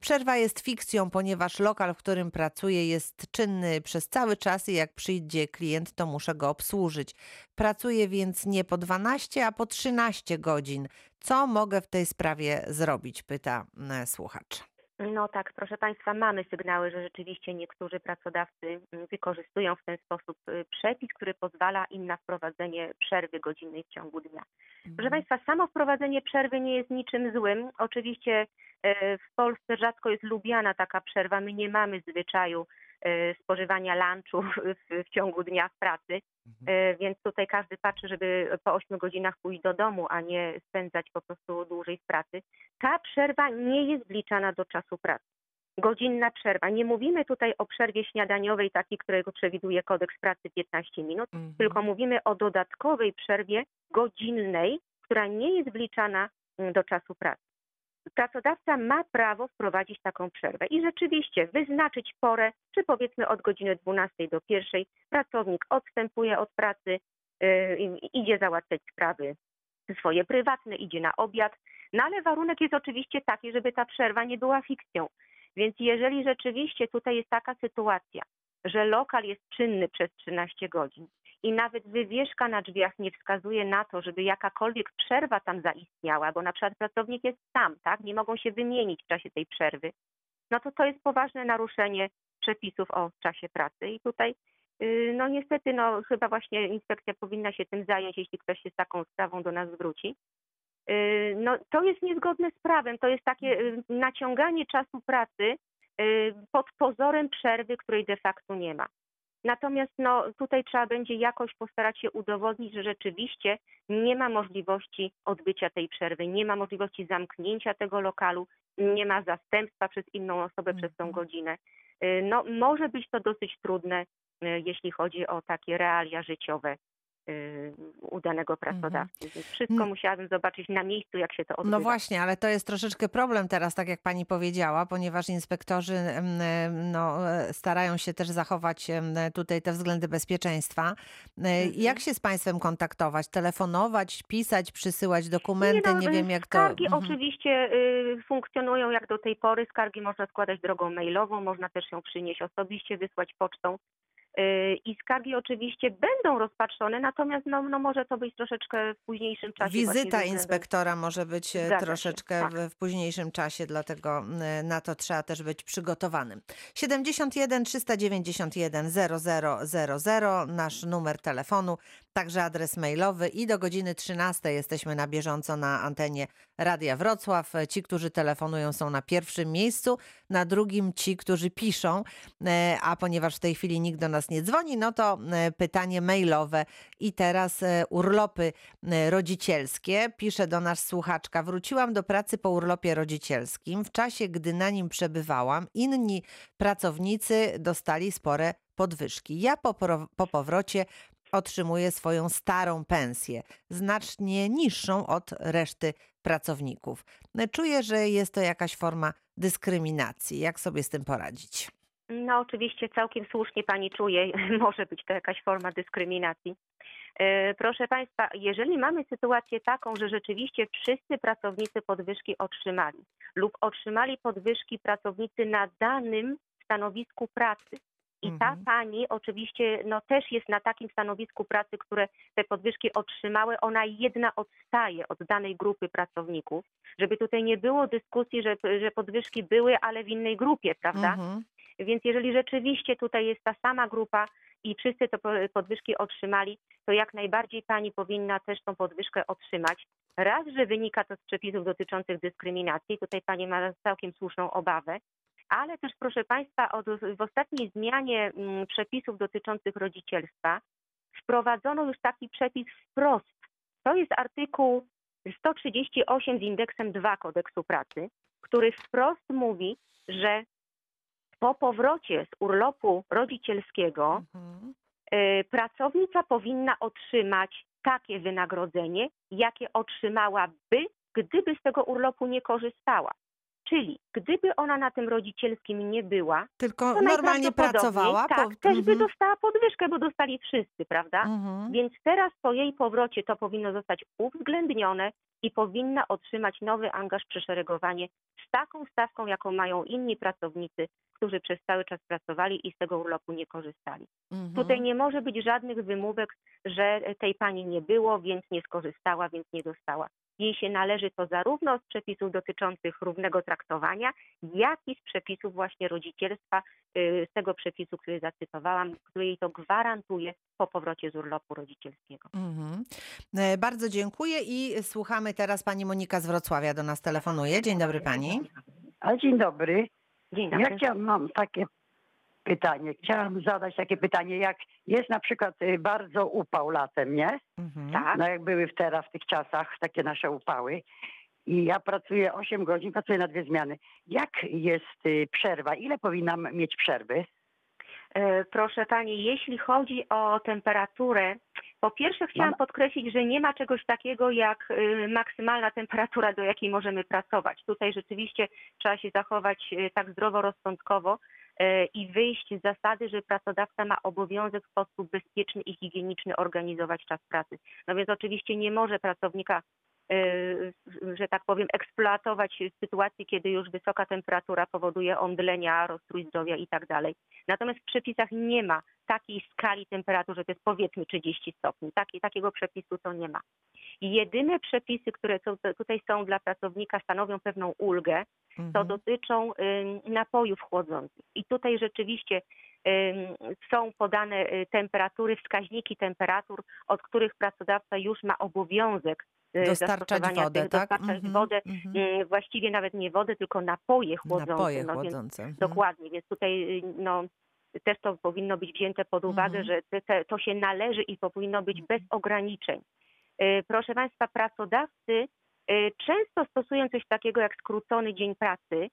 Przerwa jest fikcją, ponieważ lokal, w którym pracuję, jest czynny przez cały czas i jak przyjdzie klient, to muszę go obsłużyć. Pracuję więc nie po 12, a po 13 godzin. Co mogę w tej sprawie zrobić? Pyta e, słuchacz. No tak, proszę Państwa, mamy sygnały, że rzeczywiście niektórzy pracodawcy mm, wykorzystują w ten sposób y, przepis, który pozwala im na wprowadzenie przerwy godzinnej w ciągu dnia. Proszę Państwa, samo wprowadzenie przerwy nie jest niczym złym. Oczywiście e, w Polsce rzadko jest lubiana taka przerwa. My nie mamy zwyczaju spożywania lunchu w, w ciągu dnia w pracy, e, więc tutaj każdy patrzy, żeby po 8 godzinach pójść do domu, a nie spędzać po prostu dłużej w pracy. Ta przerwa nie jest wliczana do czasu pracy. Godzinna przerwa. Nie mówimy tutaj o przerwie śniadaniowej, takiej, którego przewiduje kodeks pracy 15 minut, Mhm. tylko mówimy o dodatkowej przerwie godzinnej, która nie jest wliczana mm, do czasu pracy. Pracodawca ma prawo wprowadzić taką przerwę i rzeczywiście wyznaczyć porę, czy powiedzmy od godziny 12 do 1 pracownik odstępuje od pracy, i- idzie załatwiać sprawy swoje prywatne, idzie na obiad, no ale warunek jest oczywiście taki, żeby ta przerwa nie była fikcją. Więc jeżeli rzeczywiście tutaj jest taka sytuacja, że lokal jest czynny przez 13 godzin i nawet wywieszka na drzwiach nie wskazuje na to, żeby jakakolwiek przerwa tam zaistniała, bo na przykład pracownik jest sam, tak, nie mogą się wymienić w czasie tej przerwy, no to to jest poważne naruszenie przepisów o czasie pracy i tutaj yy, no niestety no chyba właśnie inspekcja powinna się tym zająć, jeśli ktoś się z taką sprawą do nas zwróci. Yy, No, to jest niezgodne z prawem. To jest takie yy, naciąganie czasu pracy pod pozorem przerwy, której de facto nie ma. Natomiast no, tutaj trzeba będzie jakoś postarać się udowodnić, że rzeczywiście nie ma możliwości odbycia tej przerwy, nie ma możliwości zamknięcia tego lokalu, nie ma zastępstwa przez inną osobę przez tą Mhm. godzinę. Yy, No, może być to dosyć trudne, yy, jeśli chodzi o takie realia życiowe u danego pracodawcy. Więc wszystko musiałabym zobaczyć na miejscu, jak się to odbywa. No właśnie, ale to jest troszeczkę problem teraz, tak jak pani powiedziała, ponieważ inspektorzy no, e, starają się też zachować tutaj te względy bezpieczeństwa. E, Mhm. Jak się z państwem kontaktować? Telefonować, pisać, przysyłać dokumenty? Nie, no, wiem y, jak to... Skargi Mhm. oczywiście y, funkcjonują jak do tej pory. Skargi można składać drogą mailową, można też ją przynieść osobiście, wysłać pocztą. Y, I skargi oczywiście będą rozpatrzone, natomiast no, no może to być troszeczkę w późniejszym czasie. Wizyta inspektora może być e, Zgadza troszeczkę tak. w, w późniejszym czasie, dlatego e, na to trzeba też być przygotowanym. 71 391 0000 nasz numer telefonu, także adres mailowy i do godziny 13 jesteśmy na bieżąco na antenie Radia Wrocław. Ci, którzy telefonują są na pierwszym miejscu, na drugim ci, którzy piszą, e, a ponieważ w tej chwili nikt do nas nie dzwoni, no to e, pytanie mailowe i teraz e, urlopy rodzicielskie. Pisze do nas słuchaczka. Wróciłam do pracy po urlopie rodzicielskim. W czasie, gdy na nim przebywałam, inni pracownicy dostali spore podwyżki. Ja po, po powrocie otrzymuję swoją starą pensję, znacznie niższą od reszty pracowników. Czuję, że jest to jakaś forma dyskryminacji. Jak sobie z tym poradzić? No oczywiście całkiem słusznie pani czuje, może być to jakaś forma dyskryminacji. E, Proszę Państwa, jeżeli mamy sytuację taką, że rzeczywiście wszyscy pracownicy podwyżki otrzymali lub otrzymali podwyżki pracownicy na danym stanowisku pracy i ta Mhm. pani oczywiście no, też jest na takim stanowisku pracy, które te podwyżki otrzymały, ona jedna odstaje od danej grupy pracowników, żeby tutaj nie było dyskusji, że, że podwyżki były, ale w innej grupie, prawda? Mhm. Więc jeżeli rzeczywiście tutaj jest ta sama grupa i wszyscy te po- podwyżki otrzymali, to jak najbardziej pani powinna też tą podwyżkę otrzymać. Raz, że wynika to z przepisów dotyczących dyskryminacji, tutaj pani ma całkiem słuszną obawę, ale też proszę państwa, od, w ostatniej zmianie mm, przepisów dotyczących rodzicielstwa wprowadzono już taki przepis wprost. To jest artykuł 138 z indeksem 2 kodeksu pracy, który wprost mówi, że po powrocie z urlopu rodzicielskiego Mhm. y, pracownica powinna otrzymać takie wynagrodzenie, jakie otrzymałaby, gdyby z tego urlopu nie korzystała. Czyli gdyby ona na tym rodzicielskim nie była, Tylko to normalnie pracowała. Tak, po- też by Mhm. dostała podwyżkę, bo dostali wszyscy, prawda? Mhm. Więc teraz po jej powrocie to powinno zostać uwzględnione i powinna otrzymać nowy angaż przeszeregowanie z taką stawką, jaką mają inni pracownicy, którzy przez cały czas pracowali i z tego urlopu nie korzystali. Mhm. Tutaj nie może być żadnych wymówek, że tej pani nie było, więc nie skorzystała, więc nie dostała. Jej się należy to zarówno z przepisów dotyczących równego traktowania, jak i z przepisów właśnie rodzicielstwa, y, z tego przepisu, który zacytowałam, który jej to gwarantuje po powrocie z urlopu rodzicielskiego. Mhm. E, Bardzo dziękuję i słuchamy teraz pani Monika z Wrocławia do nas telefonuje. Dzień dobry pani. A dzień dobry. Dzień Ja dobry. chciałam, mam takie pytanie. Chciałam zadać takie pytanie, jak jest na przykład y, bardzo upał latem, nie? Mhm. Tak. No jak były w teraz, w tych czasach, takie nasze upały. I ja pracuję 8 godzin, pracuję na dwie zmiany. Jak jest y, przerwa? Ile powinnam mieć przerwy? E, Proszę Pani, jeśli chodzi o temperaturę, po pierwsze chciałam Mam- podkreślić, że nie ma czegoś takiego jak y, maksymalna temperatura, do jakiej możemy pracować. Tutaj rzeczywiście trzeba się zachować tak zdroworozsądkowo i wyjść z zasady, że pracodawca ma obowiązek w sposób bezpieczny i higieniczny organizować czas pracy. No więc oczywiście nie może pracownika że tak powiem, eksploatować sytuacji, kiedy już wysoka temperatura powoduje omdlenia, rozstrój zdrowia i tak dalej. Natomiast w przepisach nie ma takiej skali temperatur, że to jest powiedzmy 30 stopni. Taki, takiego przepisu to nie ma. Jedyne przepisy, które są, tutaj są dla pracownika, stanowią pewną ulgę, to Mhm. dotyczą ym, napojów chłodzących. I tutaj rzeczywiście ym, są podane y, temperatury, wskaźniki temperatur, od których pracodawca już ma obowiązek y, Dostarczać zastosowania wodę, tych, tak? dostarczać Mhm, wodę, mhm. y, właściwie nawet nie wodę, tylko napoje chłodzące. Napoje no, więc chłodzące. mhm. Dokładnie, więc tutaj y, no, też to powinno być wzięte pod uwagę, Mhm. że te, to się należy i powinno być bez ograniczeń. Y, Proszę Państwa, pracodawcy y, często stosują coś takiego jak skrócony dzień pracy,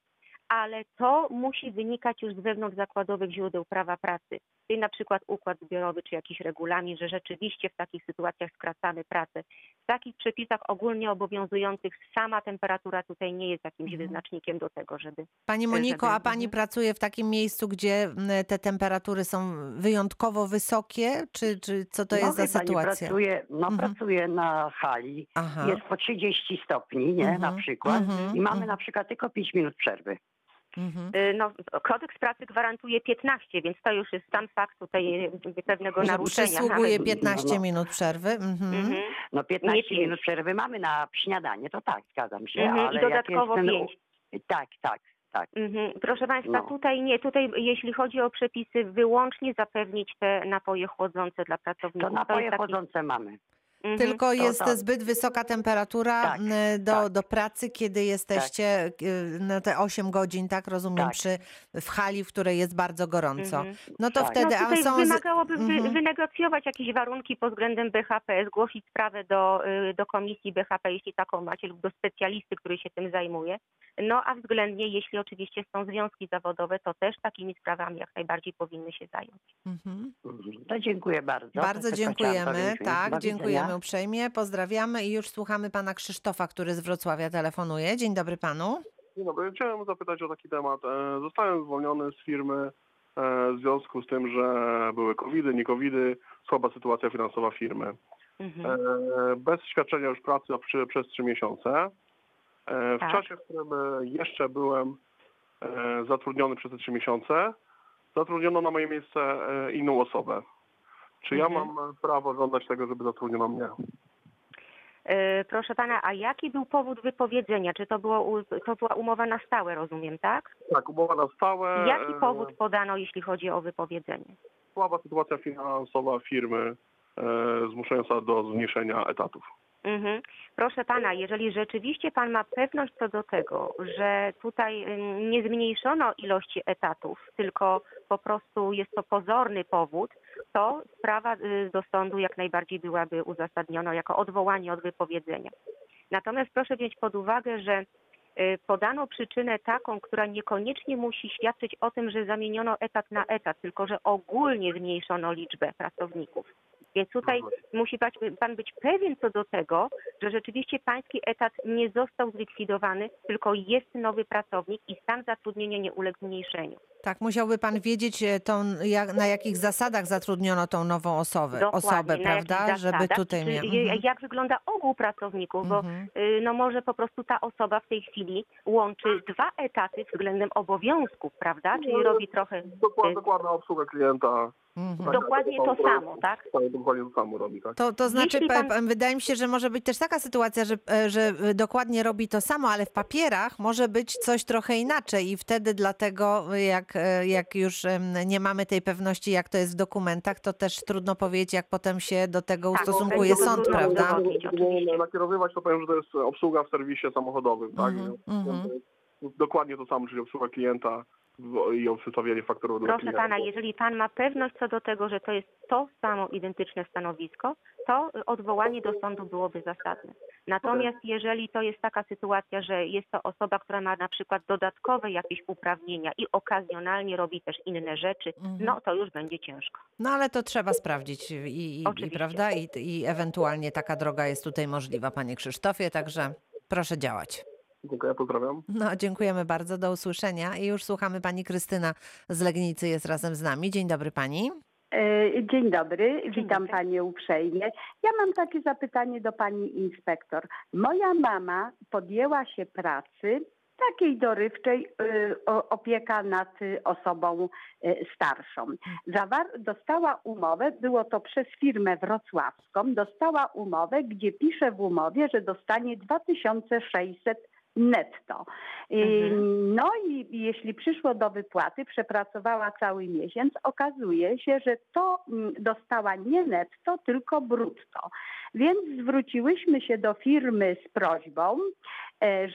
ale to musi wynikać już z wewnątrzzakładowych źródeł prawa pracy. Czyli na przykład układ zbiorowy czy jakiś regulamin, że rzeczywiście w takich sytuacjach skracamy pracę. W takich przepisach ogólnie obowiązujących sama temperatura tutaj nie jest jakimś Mhm. wyznacznikiem do tego, żeby Pani Moniko, żeby- a pani mhm. pracuje w takim miejscu, gdzie m, te temperatury są wyjątkowo wysokie? Czy, czy co to no, jest za sytuacja? Pracuję, no, Mhm. pracuję na hali. Aha. Jest po 30 stopni, nie? Mhm, Na przykład. mhm, I mamy mhm. na przykład tylko 5 minut przerwy. Mhm. Y, No, kodeks pracy gwarantuje 15, więc to już jest sam fakt tutaj y, pewnego Że naruszenia. przysługuje Nawet- 15 No, minut przerwy. Mhm. Mhm. No 15 pięć. minut przerwy mamy na śniadanie, to tak, zgadzam się. Mhm. ale I jak dodatkowo ten- 5. Tak, tak, tak. Mhm. Proszę Państwa, No. tutaj nie, tutaj jeśli chodzi o przepisy, wyłącznie zapewnić te napoje chłodzące dla pracowników. To napoje taki- chłodzące mamy. Mhm. Tylko To jest tak. zbyt wysoka temperatura Tak, do, tak. do pracy, kiedy jesteście y, na te 8 godzin, tak rozumiem, Tak. przy, w hali, w której jest bardzo gorąco. Mhm. No to Tak. wtedy, no a tutaj są... wymagałoby wy, Mhm. wynegocjować jakieś warunki pod względem BHP, zgłosić sprawę do, y, do komisji BHP, jeśli taką macie, lub do specjalisty, który się tym zajmuje. No a względnie, jeśli oczywiście są związki zawodowe, to też takimi sprawami jak najbardziej powinny się zająć. Mhm. To dziękuję bardzo. Bardzo To dziękujemy. Tak, Do dziękujemy uprzejmie. Pozdrawiamy i już słuchamy pana Krzysztofa, który z Wrocławia telefonuje. Dzień dobry panu. Dzień dobry. Chciałem zapytać o taki temat. E, Zostałem zwolniony z firmy e, w związku z tym, że były covidy, nie covidy, słaba sytuacja finansowa firmy. Mhm. E, Bez świadczenia już pracy przez trzy miesiące. W Tak. czasie, w którym jeszcze byłem zatrudniony przez te trzy miesiące, zatrudniono na moje miejsce inną osobę. Czy ja Mhm. mam prawo żądać tego, żeby zatrudniono mnie? E, Proszę pana, a jaki był powód wypowiedzenia? Czy to, było, to była umowa na stałe, rozumiem, tak? Tak, umowa na stałe. Jaki e, powód podano, jeśli chodzi o wypowiedzenie? Słaba sytuacja finansowa firmy e, zmuszająca do zmniejszenia etatów. Mhm. Proszę pana, jeżeli rzeczywiście pan ma pewność co do tego, że tutaj nie zmniejszono ilości etatów, tylko po prostu jest to pozorny powód, to sprawa y, do sądu jak najbardziej byłaby uzasadniona jako odwołanie od wypowiedzenia. Natomiast proszę wziąć pod uwagę, że podano przyczynę taką, która niekoniecznie musi świadczyć o tym, że zamieniono etat na etat, tylko że ogólnie zmniejszono liczbę pracowników. Więc tutaj musi pan, pan być pewien co do tego, że rzeczywiście pański etat nie został zlikwidowany, tylko jest nowy pracownik i stan zatrudnienia nie uległ zmniejszeniu. Tak, musiałby pan wiedzieć, e, tą, jak, na jakich zasadach zatrudniono tą nową osobę, Dokładnie, osobę na prawda? jakich Żeby zasadach, tutaj czy, Mhm. Jak wygląda ogół pracowników, bo Mhm. y, no może po prostu ta osoba w tej chwili łączy dwa etaty względem obowiązków, prawda? Czyli robi trochę Dokładna, y, dokładna obsługa klienta. Mhm. dokładnie to samo, tak? Tak, dokładnie to samo robi, tak. To, to znaczy, pan- pa- wydaje mi się, że może być też taka sytuacja, że, e, że e, dokładnie robi to samo, ale w papierach może być coś trochę inaczej i wtedy dlatego, jak, e, jak już nie mamy tej pewności, jak to jest w dokumentach, to też trudno powiedzieć, jak potem się do tego Tak, ustosunkuje sąd, prawda? nakierowywać, to powiem, że to jest obsługa w serwisie samochodowym, tak? Mhm, mhm. Dokładnie to samo, czyli obsługa klienta i przedstawianie faktorów dla Proszę klienta. pana, jeżeli pan ma pewność co do tego, że to jest to samo identyczne stanowisko, to odwołanie do sądu byłoby zasadne. Natomiast jeżeli to jest taka sytuacja, że jest to osoba, która ma na przykład dodatkowe jakieś uprawnienia i okazjonalnie robi też inne rzeczy, Mhm. no to już będzie ciężko. No ale to trzeba sprawdzić i, i, i Oczywiście. prawda? I, I ewentualnie taka droga jest tutaj możliwa, panie Krzysztofie, także proszę działać. Dziękuję, pozdrawiam. No, dziękujemy bardzo, do usłyszenia i już słuchamy pani Krystyna z Legnicy jest razem z nami. Dzień dobry pani. E, Dzień dobry, witam dobry. Panię uprzejmie. Ja mam takie zapytanie do Pani inspektor. Moja mama podjęła się pracy takiej dorywczej o- opieka nad osobą y, starszą. Zawar- dostała umowę, było to przez firmę wrocławską, dostała umowę, gdzie pisze w umowie, że dostanie 2600 netto. Mhm. No i jeśli przyszło do wypłaty, przepracowała cały miesiąc, okazuje się, że to mm, dostała nie netto, tylko brutto. Więc zwróciłyśmy się do firmy z prośbą,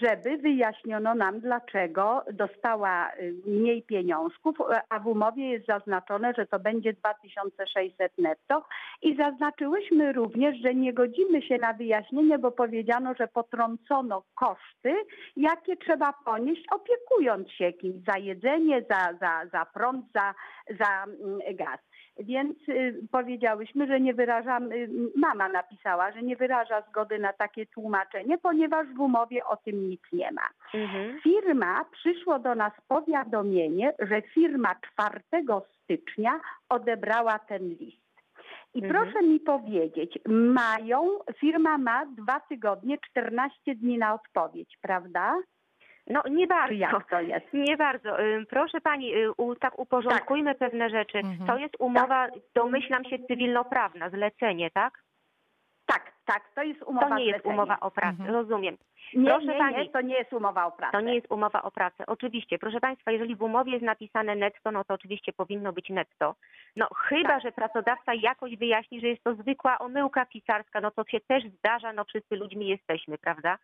żeby wyjaśniono nam, dlaczego dostała y, mniej pieniążków, e, a w umowie jest zaznaczone, że to będzie 2600 netto. I zaznaczyłyśmy również, że nie godzimy się na wyjaśnienie, bo powiedziano, że potrącono koszty, jakie trzeba ponieść, opiekując się kimś za jedzenie, za, za, za prąd, za, za mm, gaz. Więc y, powiedziałyśmy, że nie wyrażam, y, mama napisała, że nie wyraża zgody na takie tłumaczenie, ponieważ w umowie o tym nic nie ma. Mhm. Firma, przyszło do nas powiadomienie, że firma 4 stycznia odebrała ten list. I Mhm. proszę mi powiedzieć, mają, firma ma dwa tygodnie, 14 dni na odpowiedź, prawda? No nie bardzo. to jest? Nie bardzo. Ym, Proszę pani, y, u, tak uporządkujmy pewne rzeczy. Mhm. To jest umowa, domyślam się, cywilnoprawna, zlecenie, tak? Tak, tak, to jest umowa To nie jest umowa o pracę, Mhm. rozumiem. Nie, Proszę nie, pani. nie, to nie jest umowa o pracę. To nie jest umowa o pracę. Oczywiście, proszę Państwa, jeżeli w umowie jest napisane netto, no to oczywiście powinno być netto. No chyba, Tak. że pracodawca jakoś wyjaśni, że jest to zwykła omyłka pisarska, no to się też zdarza, no wszyscy ludźmi jesteśmy, prawda?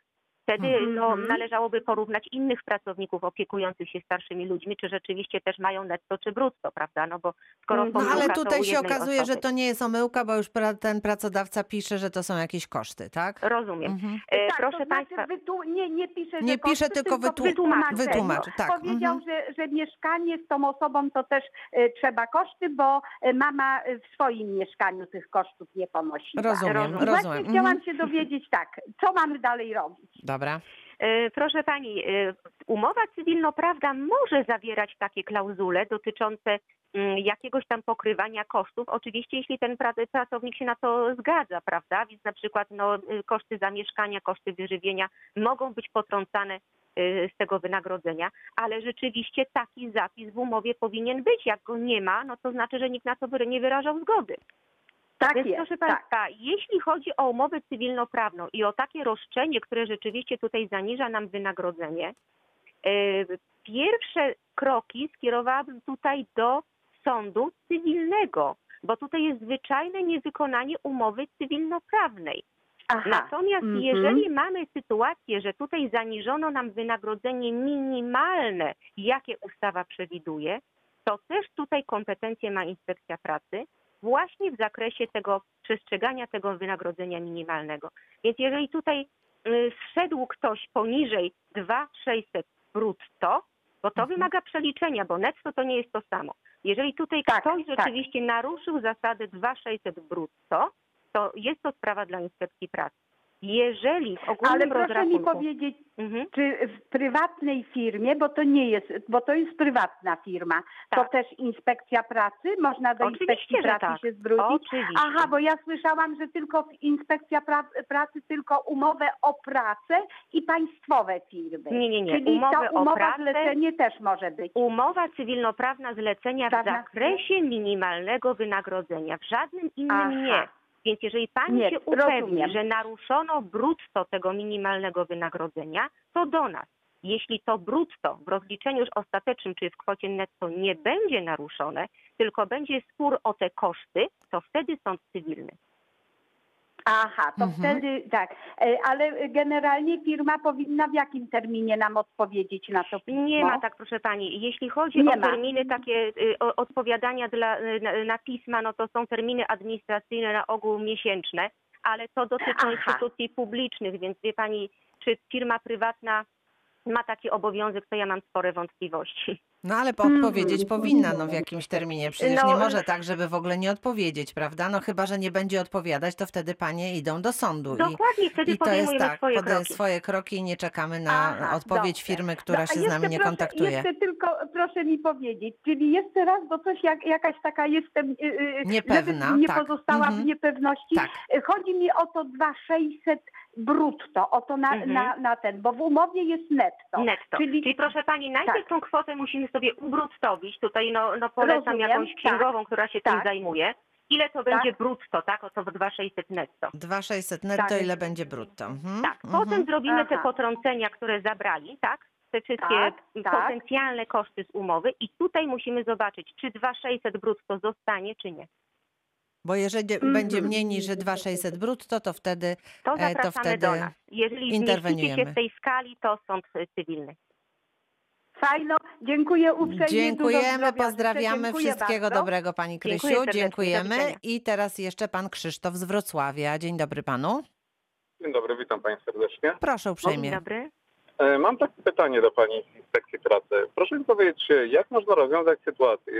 Wtedy Mhm. no, należałoby porównać innych pracowników opiekujących się starszymi ludźmi, czy rzeczywiście też mają netto czy brutto, prawda? No bo skoro No, No ale tutaj się okazuje, że osoby. to nie jest omyłka, bo już pra, ten pracodawca pisze, że to są jakieś koszty, tak? Rozumiem. Mhm. E, Tak, proszę to znaczy Państwa, nie, nie pisze, że Nie pisze, koszty, tylko w wytłu- wytłumaczeniu. wytłumaczy, tak, Powiedział, mhm. że, że mieszkanie z tą osobą to też e, trzeba koszty, bo e, mama w swoim mieszkaniu tych kosztów nie ponosiła. Rozumiem, Rozumiem. Właśnie rozumiem. chciałam Mhm. się dowiedzieć tak, co mamy dalej robić? Dobra. E, Proszę pani, e, umowa cywilnoprawna może zawierać takie klauzule dotyczące mm, jakiegoś tam pokrywania kosztów. Oczywiście, jeśli ten pra- pracownik się na to zgadza, prawda? Więc na przykład no, y, koszty zamieszkania, koszty wyżywienia mogą być potrącane y, z tego wynagrodzenia, ale rzeczywiście taki zapis w umowie powinien być. Jak go nie ma, no to znaczy, że nikt na to nie wyrażał zgody. Tak Więc jest, proszę tak. Państwa, jeśli chodzi o umowę cywilnoprawną i o takie roszczenie, które rzeczywiście tutaj zaniża nam wynagrodzenie, yy, pierwsze kroki skierowałabym tutaj do sądu cywilnego, bo tutaj jest zwyczajne niewykonanie umowy cywilnoprawnej. Aha. Natomiast Mhm. jeżeli mamy sytuację, że tutaj zaniżono nam wynagrodzenie minimalne, jakie ustawa przewiduje, to też tutaj kompetencje ma inspekcja pracy właśnie w zakresie tego przestrzegania tego wynagrodzenia minimalnego. Więc jeżeli tutaj y, zszedł ktoś poniżej 2600 brutto, bo to Mhm. wymaga przeliczenia, bo netto to nie jest to samo. Jeżeli tutaj Tak, ktoś tak. rzeczywiście naruszył zasadę 2600 brutto, to jest to sprawa dla inspekcji pracy. Jeżeli w ogólnym Ale proszę mi rozrachunku... powiedzieć, Mhm. czy w prywatnej firmie, bo to nie jest, bo to jest prywatna firma, to Tak. też inspekcja pracy? Można do Oczywiście, inspekcji pracy tak. się zwrócić? Oczywiście. Aha, bo ja słyszałam, że tylko inspekcja pra pracy, tylko umowę o pracę i państwowe firmy. Nie, nie, nie. Czyli Umowę ta o umowa pracę- zlecenie też może być. Umowa cywilnoprawna zlecenia w Prawna- zakresie minimalnego wynagrodzenia. W żadnym innym Aha. nie. Więc jeżeli pani Nie, się upewni, rozumiem. że naruszono brutto tego minimalnego wynagrodzenia, to do nas. Jeśli to brutto w rozliczeniu już ostatecznym, czyli w kwocie netto nie będzie naruszone, tylko będzie spór o te koszty, to wtedy sąd cywilny. Aha, to Mhm. wtedy tak. E, Ale generalnie firma powinna w jakim terminie nam odpowiedzieć na to pismo? Nie ma tak, proszę pani. Jeśli chodzi Nie o ma. terminy takie y, o, odpowiadania dla, y, na, na pisma, no to są terminy administracyjne na ogół miesięczne, ale to dotyczy Aha. instytucji publicznych, więc wie pani, czy firma prywatna ma taki obowiązek, to ja mam spore wątpliwości. No ale po- Mhm. odpowiedzieć powinna no, w jakimś terminie. Przecież No, nie może tak, żeby w ogóle nie odpowiedzieć, prawda? No chyba, że nie będzie odpowiadać, to wtedy panie idą do sądu. I, Dokładnie, wtedy i to jest podejmujemy tak, swoje podaje kroki. swoje kroki i nie czekamy na Aha, odpowiedź dobrze. firmy, która No, a się z jeszcze nami nie proszę, kontaktuje. Jeszcze tylko proszę mi powiedzieć, czyli jeszcze raz, bo coś jak, jakaś taka jestem, y, y, Niepewna, żeby nie tak. pozostała Mhm. w niepewności. Tak. Y, Chodzi mi o to 2600 brutto, o to na, Mhm. na, na ten, bo w umowie jest netto. Netto. Czyli- Czyli, proszę pani, najpierw Tak. tą kwotę musimy sobie ubruttowić. Tutaj no, no polecam Rozumiem, jakąś tak. księgową, która się tym Tak. zajmuje. Ile to będzie brutto, tak? Oto 2600 netto. 2600 netto, Tak. ile będzie brutto? Mhm. Tak, mhm. potem zrobimy te Aha. potrącenia, które zabrali, tak? Te wszystkie Tak, tak. potencjalne koszty z umowy i tutaj musimy zobaczyć, czy 2600 brutto zostanie, czy nie. Bo jeżeli Mhm. będzie mniej niż 2600 brutto, to wtedy To E, to wtedy do nas. Jeżeli zmieścicie się w tej skali, to sąd cywilny. Fajno, dziękuję uprzejmie. Dziękujemy, pozdrawiamy. Dziękuję Wszystkiego bardzo. dobrego Pani Krysiu. Dziękujemy. I teraz jeszcze Pan Krzysztof z Wrocławia. Dzień dobry Panu. Dzień dobry, witam Państwa serdecznie. Proszę Dzień uprzejmie. dobry. E, Mam takie pytanie do Pani z Inspekcji Pracy. Proszę mi powiedzieć, jak można rozwiązać sytuację,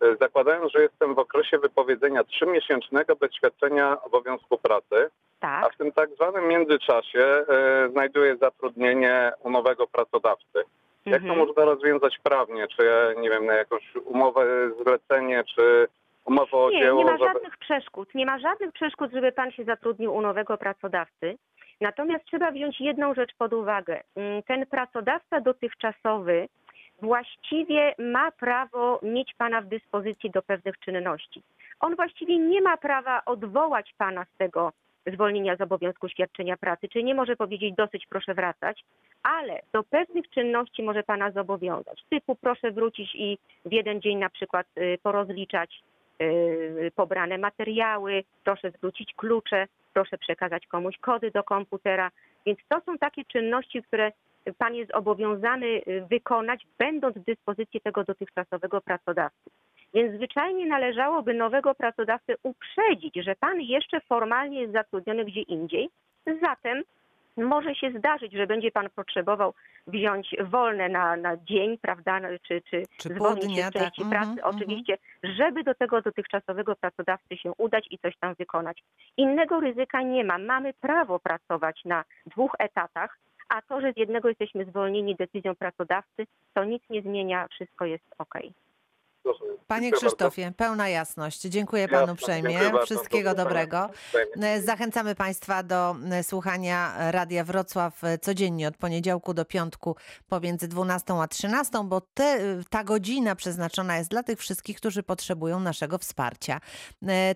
e, zakładając, że jestem w okresie wypowiedzenia trzymiesięcznego bez świadczenia obowiązku pracy, a Tak. w tym tak zwanym międzyczasie e, znajduję zatrudnienie u nowego pracodawcy. Jak to Mhm. można rozwiązać prawnie? Czy, ja, nie wiem, na jakąś umowę zlecenie, czy umowę o Nie, dzieło? nie ma wobec- żadnych przeszkód. Nie ma żadnych przeszkód, żeby pan się zatrudnił u nowego pracodawcy. Natomiast trzeba wziąć jedną rzecz pod uwagę. Mm, Ten pracodawca dotychczasowy właściwie ma prawo mieć pana w dyspozycji do pewnych czynności. On właściwie nie ma prawa odwołać pana z tego zwolnienia z obowiązku świadczenia pracy, czyli nie może powiedzieć dosyć, proszę wracać, ale do pewnych czynności może pana zobowiązać. Typu proszę wrócić i w jeden dzień na przykład y, porozliczać y, pobrane materiały, proszę zwrócić klucze, proszę przekazać komuś kody do komputera. Więc to są takie czynności, które pan jest zobowiązany y, wykonać, będąc w dyspozycji tego dotychczasowego pracodawcy. Więc zwyczajnie należałoby nowego pracodawcę uprzedzić, że pan jeszcze formalnie jest zatrudniony gdzie indziej. Zatem może się zdarzyć, że będzie pan potrzebował wziąć wolne na, na dzień, prawda, no, czy, czy, Czy zwolnić się z części tak. pracy, Mhm, oczywiście, żeby do tego dotychczasowego pracodawcy się udać i coś tam wykonać. Innego ryzyka nie ma. Mamy prawo pracować na dwóch etatach, a to, że z jednego jesteśmy zwolnieni decyzją pracodawcy, to nic nie zmienia, wszystko jest okej. Panie. Krzysztofie, pełna jasność. Dziękuję panu uprzejmie. Wszystkiego dobrego. E, Zachęcamy Państwa do e, słuchania Radia Wrocław e, codziennie od poniedziałku do piątku pomiędzy 12 a 13, bo te, ta godzina przeznaczona jest dla tych wszystkich, którzy potrzebują naszego wsparcia.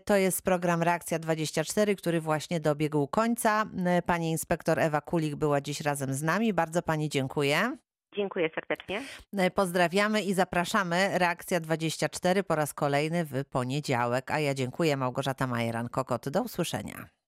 To jest program Reakcja 24, który właśnie dobiegł końca. Pani inspektor Ewa Kulik była dziś razem z nami. Bardzo Pani dziękuję. Dziękuję serdecznie. E, Pozdrawiamy i zapraszamy. Reakcja 24 po raz kolejny w poniedziałek. A ja dziękuję. Małgorzata Majeran-Kokot. Do usłyszenia.